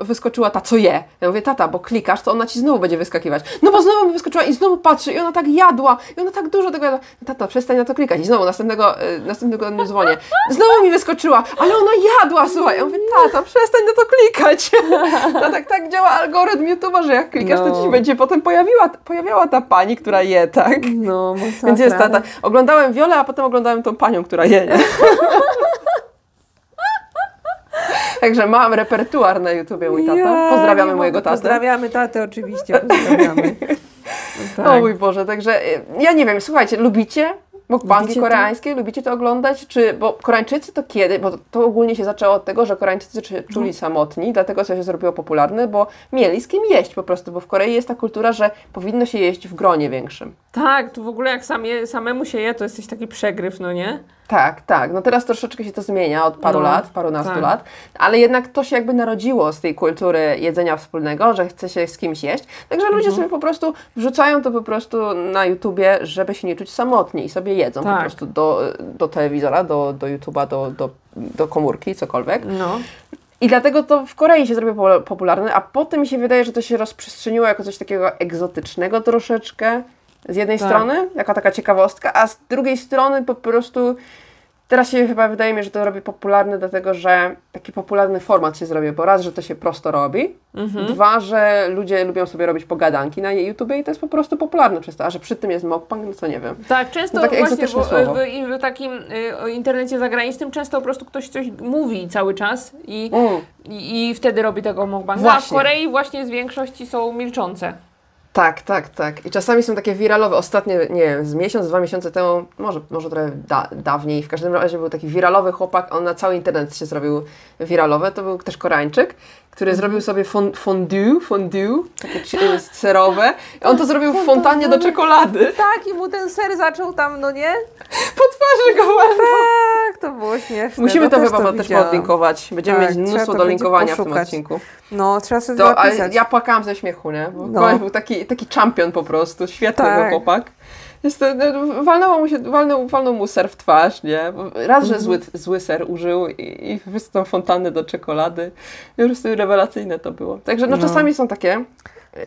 wyskoczyła ta, co je. Ja mówię, tata, bo klikasz, to ona ci znowu będzie wyskakiwać. No bo znowu mi wyskoczyła i znowu patrzy i ona tak jadła, i ona tak dużo tego jadła. Tata, przestań na to klikać. I znowu następnego, y, następnego dnia dzwonię. Znowu mi wyskoczyła, ale ona jadła, słuchaj. Ja mówię, tata, przestań na to klikać. To tak, tak działa algorytm YouTube'a, że jak klikasz, to ci No. będzie potem pojawiła, pojawiała ta pani, która je, tak? No, masakra. Więc jest tata. Oglądałem Wiolę, a potem oglądałem tą panią, która je. nie? Także mam repertuar na YouTubie mój tata. Ja Pozdrawiamy mojego tatę. Pozdrawiamy tatę, oczywiście, pozdrawiamy. No O tak. mój Boże, także y, ja nie wiem, słuchajcie, lubicie mukbangi Lubicie to? koreańskie? Lubicie to oglądać? Czy, bo Koreańczycy to kiedy? Bo to ogólnie się zaczęło od tego, że Koreańczycy się czuli samotni, dlatego to się zrobiło popularne, bo mieli z kim jeść po prostu, bo w Korei jest ta kultura, że powinno się jeść w gronie większym. Tak, tu w ogóle jak samie, samemu się je, to jesteś taki przegryw, no nie? Tak, tak. No teraz troszeczkę się to zmienia od paru No, lat, parunastu tak. lat, ale jednak to się jakby narodziło z tej kultury jedzenia wspólnego, że chce się z kimś jeść. Także Mhm. ludzie sobie po prostu wrzucają to po prostu na YouTubie, żeby się nie czuć samotni i sobie jedzą po Tak. prostu do, do telewizora, do, do YouTuba, do, do, do komórki, cokolwiek. No. I dlatego to w Korei się zrobiło po- popularne, a potem mi się wydaje, że to się rozprzestrzeniło jako coś takiego egzotycznego troszeczkę. Z jednej Tak. strony, jako taka ciekawostka, a z drugiej strony po prostu teraz się chyba wydaje mi, że to robi popularne, dlatego że taki popularny format się zrobił, bo raz, że to się prosto robi, Mhm. dwa, że ludzie lubią sobie robić pogadanki na YouTubie i to jest po prostu popularne przez to, a że przy tym jest mukbang, no co nie wiem. Tak, często No takie właśnie egzotyczne w, w, w takim y, internecie zagranicznym często po prostu ktoś coś mówi cały czas i, Mm. i, i wtedy robi tego mukbanga. A w. Korei właśnie z większości są milczące. Tak, tak, tak. I czasami są takie wiralowe. Ostatnie, nie wiem, z miesiąc, dwa miesiące temu, może, może trochę da, dawniej, w każdym razie był taki wiralowy chłopak, on na cały internet się zrobił wiralowy. To był też Koreańczyk, który zrobił sobie fon, fondue, fondue, takie ci- serowe. I on to zrobił w fontannie do czekolady. Tak, i mu ten ser zaczął tam, no nie? Po twarzy go. Tak, to było śmieszne. Musimy no, to chyba też podlinkować. Będziemy Tak, mieć mnóstwo do linkowania w tym odcinku. No, trzeba sobie To, ale ja płakałam ze śmiechu, nie? Bo No. był taki, taki champion po prostu, świetny Tak. chłopak. Jest to, no, walnęło mu się, walnął, walnął mu ser w twarz, nie? Raz, że zły, zły ser użył i, i wystąpił fontannę do czekolady. I po prostu rewelacyjne to było. Także no, No. czasami są takie,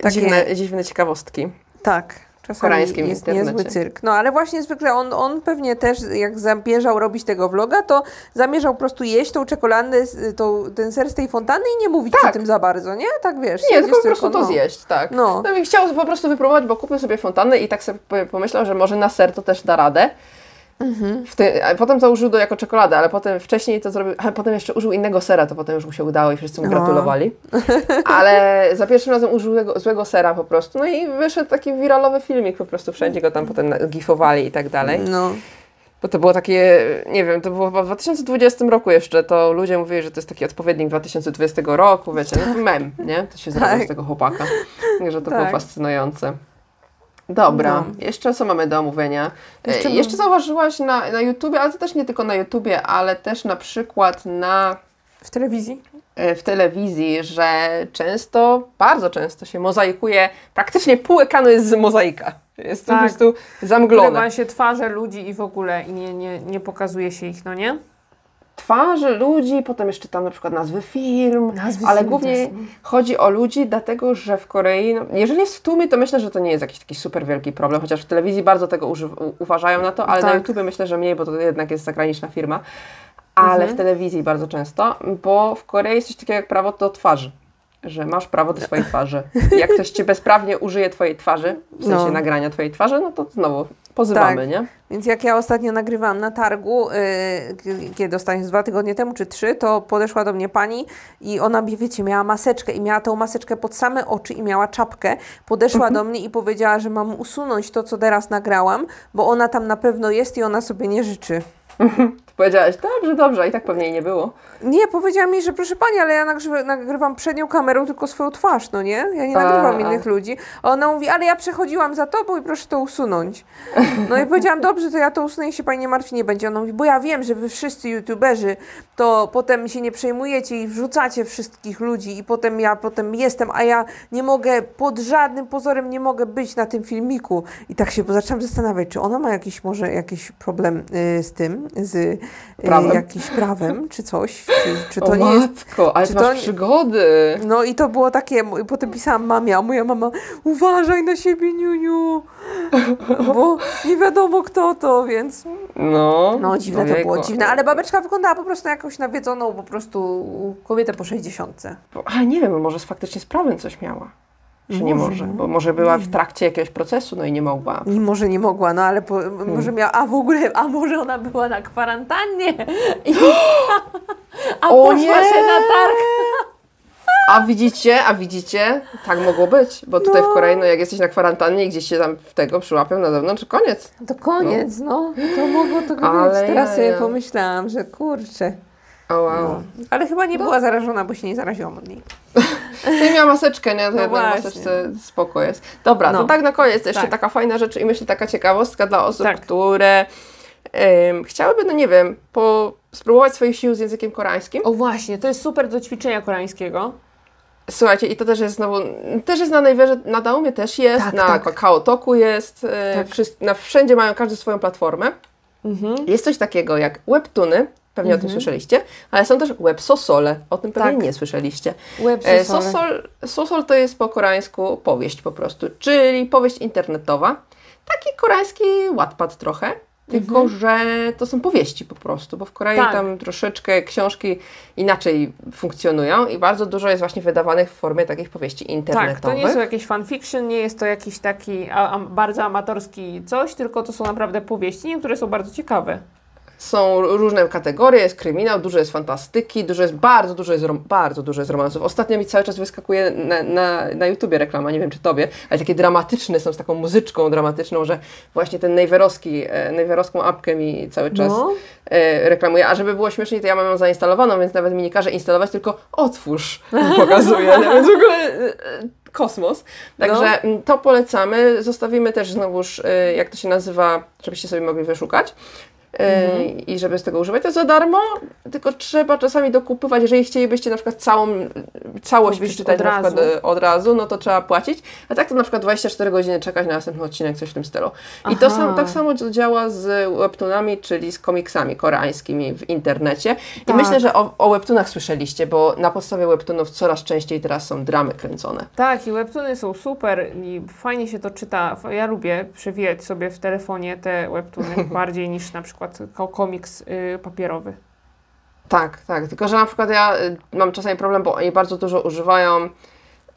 Takie- Dziwne, dziwne ciekawostki. Tak. Czasami koreańskim jest internecie. niezły cyrk. No ale właśnie zwykle on, on pewnie też, jak zamierzał robić tego vloga, to zamierzał po prostu jeść tą czekoladę, tą, ten ser z tej fontanny i nie mówić Tak. o tym za bardzo, nie? Tak wiesz. Nie, tylko po prostu to no. zjeść, tak. No. No i chciał po prostu wypróbować, bo kupił sobie fontannę i tak sobie po- pomyślał, że może na ser to też da radę. Mhm. Ty, a potem to użył do jako czekoladę, ale potem wcześniej to zrobił, a potem jeszcze użył innego sera, to potem już mu się udało i wszyscy mu No. gratulowali. Ale za pierwszym razem użył złego, złego sera po prostu, no i wyszedł taki wiralowy filmik, po prostu wszędzie go tam potem gifowali i tak dalej. No. Bo to było takie, nie wiem, to było chyba w 2020 roku jeszcze, to ludzie mówili, że to jest taki odpowiednik 2020 roku, wiecie, no to mem, nie? To się zrobiło Tak. z tego chłopaka. Także to było Tak. fascynujące. Dobra, No. jeszcze co mamy do omówienia? Jeszcze Jeszcze, mam- jeszcze zauważyłaś na, na YouTubie, ale to też nie tylko na YouTubie, ale też na przykład na, W telewizji? e, w telewizji, że często, bardzo często się mozaikuje, praktycznie pół ekranu jest z mozaika. Jest to Tak. po prostu zamglone. Ukrywa się twarze ludzi i w ogóle i nie, nie, nie pokazuje się ich, no nie? Twarzy ludzi, potem jeszcze tam na przykład nazwy firm, Nazwy ale głównie no. chodzi o ludzi, dlatego że w Korei, no, jeżeli jest w tłumie, to myślę, że to nie jest jakiś taki super wielki problem, chociaż w telewizji bardzo tego uważają na to, ale na Tak. YouTube myślę, że mniej, bo to jednak jest zagraniczna firma, ale Mhm. w telewizji bardzo często, bo w Korei jest coś takiego jak prawo do twarzy. Że masz prawo do swojej twarzy. Jak ktoś ci bezprawnie użyje twojej twarzy, w sensie No. nagrania twojej twarzy, no to znowu pozywamy, Tak. nie? Więc jak ja ostatnio nagrywałam na targu, yy, kiedy ostatnio, dwa tygodnie temu czy trzy, to podeszła do mnie pani i ona, wiecie, miała maseczkę i miała tą maseczkę pod same oczy i miała czapkę. Podeszła Mhm. do mnie i powiedziała, że mam usunąć to, co teraz nagrałam, bo ona tam na pewno jest i ona sobie nie życzy. powiedziałaś, dobrze, dobrze, a i tak pewnie jej nie było. Nie, powiedziała mi, że proszę pani, ale ja nagrywa, nagrywam przednią kamerą tylko swoją twarz, no nie? Ja nie A, nagrywam a. innych ludzi. A ona mówi, ale ja przechodziłam za tobą i proszę to usunąć. No i powiedziałam, dobrze, to ja to usunę i się pani nie martwi, nie będzie. Ona mówi, bo ja wiem, że wy wszyscy youtuberzy to potem się nie przejmujecie i wrzucacie wszystkich ludzi i potem ja potem jestem, a ja nie mogę, pod żadnym pozorem nie mogę być na tym filmiku. I tak się zaczęłam zastanawiać, czy ona ma jakiś może jakiś problem y, z tym, z Prawem? jakimś prawem, czy coś, czy, czy to o nie jest matko, ale czy to masz nie- przygody. no i to było takie, potem pisałam mamie, a moja mama, uważaj na siebie, Niuniu, bo nie wiadomo kto to, więc No, no dziwne to było, dziwne, ale babeczka wyglądała po prostu na jakąś nawiedzoną po prostu kobietę po 60. Ale nie wiem, może faktycznie z prawem coś miała. Że nie Może, może, no. bo może była w trakcie jakiegoś procesu, no i nie mogła. I może nie mogła, no ale po, Hmm. może miała, a w ogóle, a może ona była na kwarantannie i, a O poszła nie! się na targ. A widzicie, a widzicie, tak mogło być, bo tutaj No. w Korei, no jak jesteś na kwarantannie i gdzieś się tam w tego przyłapią na zewnątrz, koniec. To koniec, no, to mogło to być. Teraz sobie jaja. pomyślałam, że kurczę. O wow. No. Ale chyba nie była zarażona, bo się nie zaraziłam od niej. Ty miała maseczkę, nie? To No jednak właśnie. maseczce spoko jest. Dobra, No. to tak na koniec jeszcze Tak. taka fajna rzecz i myślę taka ciekawostka dla osób, Tak. które em, chciałyby, no nie wiem, po, spróbować swoich sił z językiem koreańskim. O właśnie, to jest super do ćwiczenia koreańskiego. Słuchajcie, i to też jest znowu, też jest na najwyżej, na Daumie też jest, Tak, na tak. Kakao Toku jest, e, Tak. wszys- na, wszędzie mają każdy swoją platformę. Jest coś takiego jak webtuny, pewnie o tym słyszeliście, ale są też websosole, o tym pewnie Tak. nie słyszeliście. Web E, Sosol, sosol to jest po koreańsku powieść po prostu, czyli powieść internetowa. Taki koreański Wattpad trochę, tylko że to są powieści po prostu, bo w Korei Tak. tam troszeczkę książki inaczej funkcjonują i bardzo dużo jest właśnie wydawanych w formie takich powieści Tak, internetowych. to nie są jakieś fanfiction, nie jest to jakiś taki a, a, bardzo amatorski coś, tylko to są naprawdę powieści, niektóre są bardzo ciekawe. Są różne kategorie, jest kryminał, dużo jest fantastyki, dużo jest, bardzo dużo jest, bardzo dużo jest romansów. Ostatnio mi cały czas wyskakuje na, na, na YouTubie reklama, nie wiem czy tobie, ale takie dramatyczne są z taką muzyczką dramatyczną, że właśnie ten Nejwerowski, e, Nejwerowską apkę mi cały czas No. e, reklamuje. A żeby było śmieszniej, to ja mam ją zainstalowaną, więc nawet mi nie każe instalować, tylko otwórz pokazuje, nie? więc w ogóle e, e, kosmos. Także m, to polecamy. Zostawimy też znowuż, e, jak to się nazywa, żebyście sobie mogli wyszukać. E, I żeby z tego używać, to jest za darmo, tylko trzeba czasami dokupywać, jeżeli chcielibyście na przykład całą całość Powieść przeczytać od na przykład razu. e, od razu, no to trzeba płacić, a tak to na przykład 24 godziny czekać na następny odcinek, coś w tym stylu. I to sam, tak samo działa z webtoonami, czyli z komiksami koreańskimi w internecie. I Tak. myślę, że o, o webtoonach słyszeliście, bo na podstawie webtoonów coraz częściej teraz są dramy kręcone. Tak, i webtoony są super i fajnie się to czyta. Ja lubię przewijać sobie w telefonie te webtoony bardziej niż na przykład ko- komiks y, papierowy. Tak, tak. Tylko, że na przykład ja y, mam czasami problem, bo oni bardzo dużo używają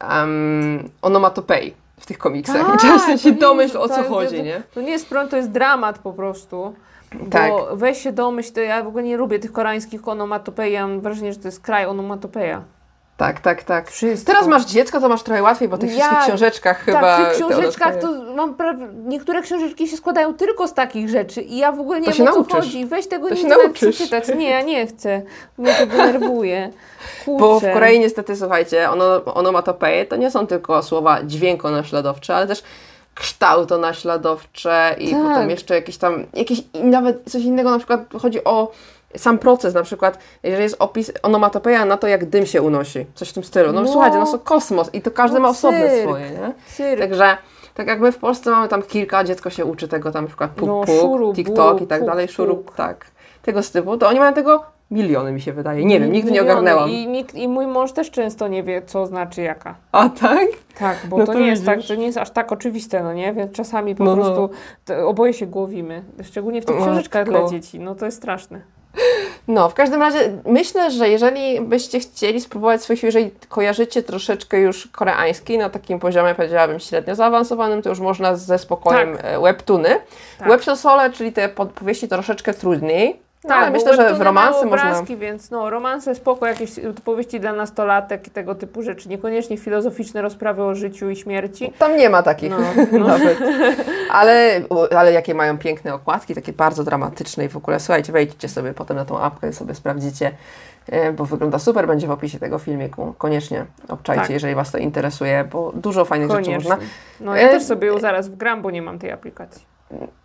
um, onomatopei w tych komiksach. I często Tak, to się domyśl o co to- chodzi, to- nie? To nie jest problem, to jest dramat po prostu. Tak. Bo weź się domyśl, to ja w ogóle nie lubię tych koreańskich onomatopei, ja mam wrażenie, że to jest kraj onomatopeja. Tak, tak, tak. Wszystko. Teraz masz dziecko, to masz trochę łatwiej, bo tych Ja- wszystkich książeczkach chyba... tak, w tych książeczkach to mam prawie, niektóre książeczki się składają tylko z takich rzeczy i ja w ogóle nie To wiem się o co nauczysz. chodzi. Weź tego To nie chcę przeczytać. Nie, ja nie chcę. Mnie to denerwuje. Kurczę. Bo w Korei niestety, słuchajcie, ono, onomatopeje to nie są tylko słowa dźwiękonaśladowcze, ale też kształtonaśladowcze i Tak. potem jeszcze jakieś tam, jakieś nawet coś innego, na przykład chodzi o sam proces, na przykład, jeżeli jest opis onomatopeja na to, jak dym się unosi, coś w tym stylu. No, No. słuchajcie, no to kosmos i to każdy No ma osobne cyrk. swoje, nie? Cyrk. Także, tak jak my w Polsce mamy tam kilka, dziecko się uczy tego tam na przykład puk, No, puk, szuru, TikTok buk, i tak puk, dalej, szuru, puk. tak, tego typu, to oni mają tego miliony mi się wydaje. Nie wiem, nigdy nie Miliony. ogarnęłam. I, nikt, I mój mąż też często nie wie, co znaczy jaka. A tak? Tak, bo No to, to nie jest tak, to nie jest aż tak oczywiste, no nie? Więc czasami po No, no. prostu oboje się głowimy. Szczególnie w tych książeczkach dla dzieci. No to jest straszne. No, w każdym razie myślę, że jeżeli byście chcieli spróbować swoich sił, jeżeli kojarzycie troszeczkę już koreański na takim poziomie, powiedziałabym, średnio zaawansowanym, to już można ze spokojem Tak. e, webtuny. Tak. Websosole, czyli te podpowieści troszeczkę trudniej, No, ale bo myślę, że w romansy mają można- obrazki, więc no, romanse spoko, jakieś powieści dla nastolatek i tego typu rzeczy. Niekoniecznie filozoficzne rozprawy o życiu i śmierci. Tam nie ma takich No, no. nawet. Ale, ale jakie mają piękne okładki, takie bardzo dramatyczne i w ogóle słuchajcie, wejdźcie sobie potem na tą apkę, sobie sprawdzicie, e, bo wygląda super, będzie w opisie tego filmiku. Koniecznie obczajcie, Tak. jeżeli Was to interesuje, bo dużo fajnych rzeczy Koniecznie. można. No ja E, też sobie ją zaraz wgram, bo nie mam tej aplikacji.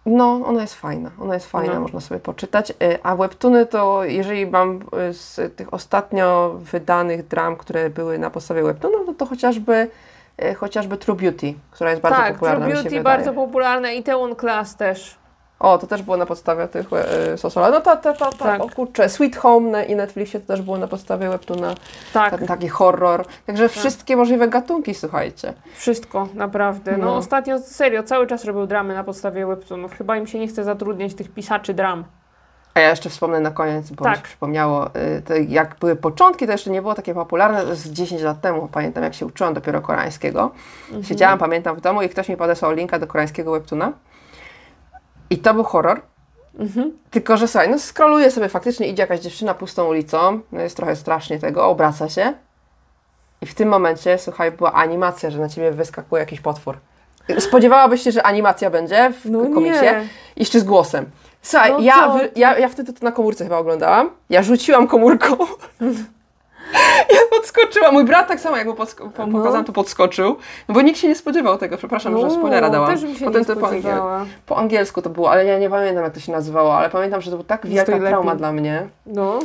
No, ona jest fajna, ona jest fajna, No. można sobie poczytać. E, A webtoony to, jeżeli mam e, z tych ostatnio wydanych dram, które były na podstawie webtoonów, no to chociażby, e, chociażby True Beauty, która jest bardzo tak, popularna, True mi się Beauty bardzo popularne i Teon Class też. O, to też było na podstawie tych e, Sosola. No to, to, to, to Tak. o kurczę, Sweet Home i Netflixie to też było na podstawie webtoona, Tak, ten taki horror. Także wszystkie możliwe gatunki, słuchajcie. wszystko, naprawdę. No, No. ostatnio serio, cały czas robią dramy na podstawie webtoonów. Chyba im się nie chce zatrudniać tych pisaczy dram. A ja jeszcze wspomnę na koniec, bo Tak. mi się przypomniało, y, to jak były początki, to jeszcze nie było takie popularne, to jest 10 lat temu, pamiętam jak się uczyłam dopiero koreańskiego. Mhm. Siedziałam, pamiętam, w domu i ktoś mi podesłał linka do koreańskiego webtuna. I to był horror. Mhm. Tylko, że słuchaj, no scrolluję sobie faktycznie, idzie jakaś dziewczyna pustą ulicą, no jest trochę strasznie tego, obraca się i w tym momencie, słuchaj, była animacja, że na ciebie wyskakuje jakiś potwór. Spodziewałabyś się, że animacja będzie w No komiksie? nie. Jeszcze z głosem. Słuchaj, No ja, ja, ja wtedy to na komórce chyba oglądałam. Ja rzuciłam komórką. ja podskoczyłam. Mój brat tak samo, jak mu po, No. pokazałam, to podskoczył. No bo nikt się nie spodziewał tego. Przepraszam, że spoilera dałam. Też się Potem nie to po, angiel- po angielsku to było, ale ja nie pamiętam, jak to się nazywało, ale pamiętam, że to był tak wielka lepiej. trauma dla mnie. No,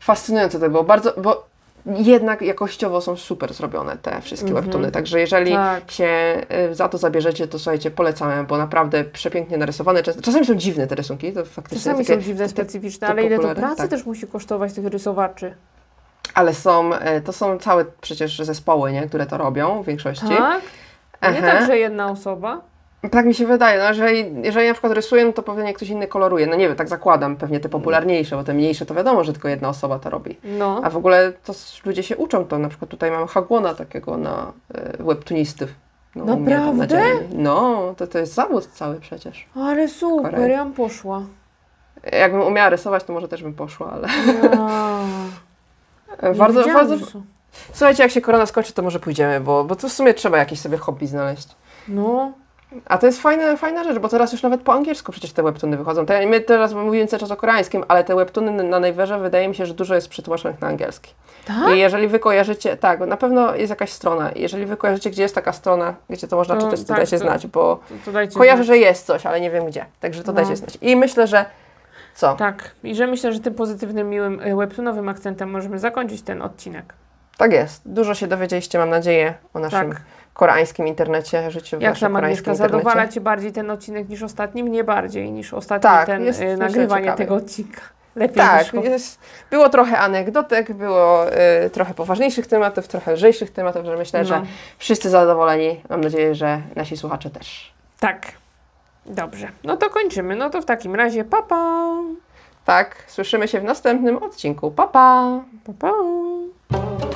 Fascynujące to było. Bardzo, bo jednak jakościowo są super zrobione te wszystkie webtoony. Także jeżeli. Tak. się y, za to zabierzecie, to słuchajcie, polecamy, bo naprawdę przepięknie narysowane. Czas- Czasami są dziwne te rysunki, to faktycznie czasami takie, są dziwne, specyficzne, ale ile to pracy tak. też musi kosztować tych rysowaczy. Ale są, y, to są całe przecież zespoły, nie, które to robią w większości. Tak? Nie Aha. tak, że jedna osoba? Tak mi się wydaje, no jeżeli, jeżeli na przykład rysuję, no to pewnie ktoś inny koloruje. No nie wiem, tak zakładam, pewnie te popularniejsze, bo te mniejsze to wiadomo, że tylko jedna osoba to robi. No. A w ogóle to ludzie się uczą to. Na przykład tutaj mam Hagłona takiego na y, webtunistów. No, Naprawdę? No, to, to jest zawód cały przecież. Ale super, ja bym poszła. Jakbym umiała rysować, to może też bym poszła, ale nie wiedziałam, bardzo... są. Słuchajcie, jak się korona skończy, to może pójdziemy, bo, bo to w sumie trzeba jakieś sobie hobby znaleźć. No, A to jest fajna, fajna rzecz, bo teraz już nawet po angielsku przecież te webtuny wychodzą. Te, my teraz mówimy cały czas o koreańskim, ale te webtuny na najwyżej wydaje mi się, że dużo jest przetłumaczonych na angielski. tak? I jeżeli wy kojarzycie, tak, na pewno jest jakaś strona. Jeżeli wy kojarzycie, gdzie jest taka strona, wiecie, to można To czytać, to tak, dajcie to- znać, bo To, to dajcie kojarzę, znać. że jest coś, ale nie wiem gdzie. Także to No. dajcie znać. I myślę, że co? Tak, i że myślę, że tym pozytywnym, miłym y, webtoonowym akcentem możemy zakończyć ten odcinek. Tak jest. Dużo się dowiedzieliście, mam nadzieję, o naszym Tak. koreańskim internecie, życiu w Jak naszym koreańskim Agnieszka, internecie. zadowala Cię bardziej ten odcinek niż ostatni? Mnie bardziej niż ostatni Tak, ten jest, y, nagrywanie tego odcinka. Lepiej Tak, jest, było trochę anegdotek, było y, trochę poważniejszych tematów, trochę lżejszych tematów, że myślę, No. że wszyscy zadowoleni. Mam nadzieję, że nasi słuchacze też. Tak. Dobrze, no to kończymy. No to w takim razie papa. Pa. Tak, słyszymy się w następnym odcinku. Papa. Pa. Pa, pa.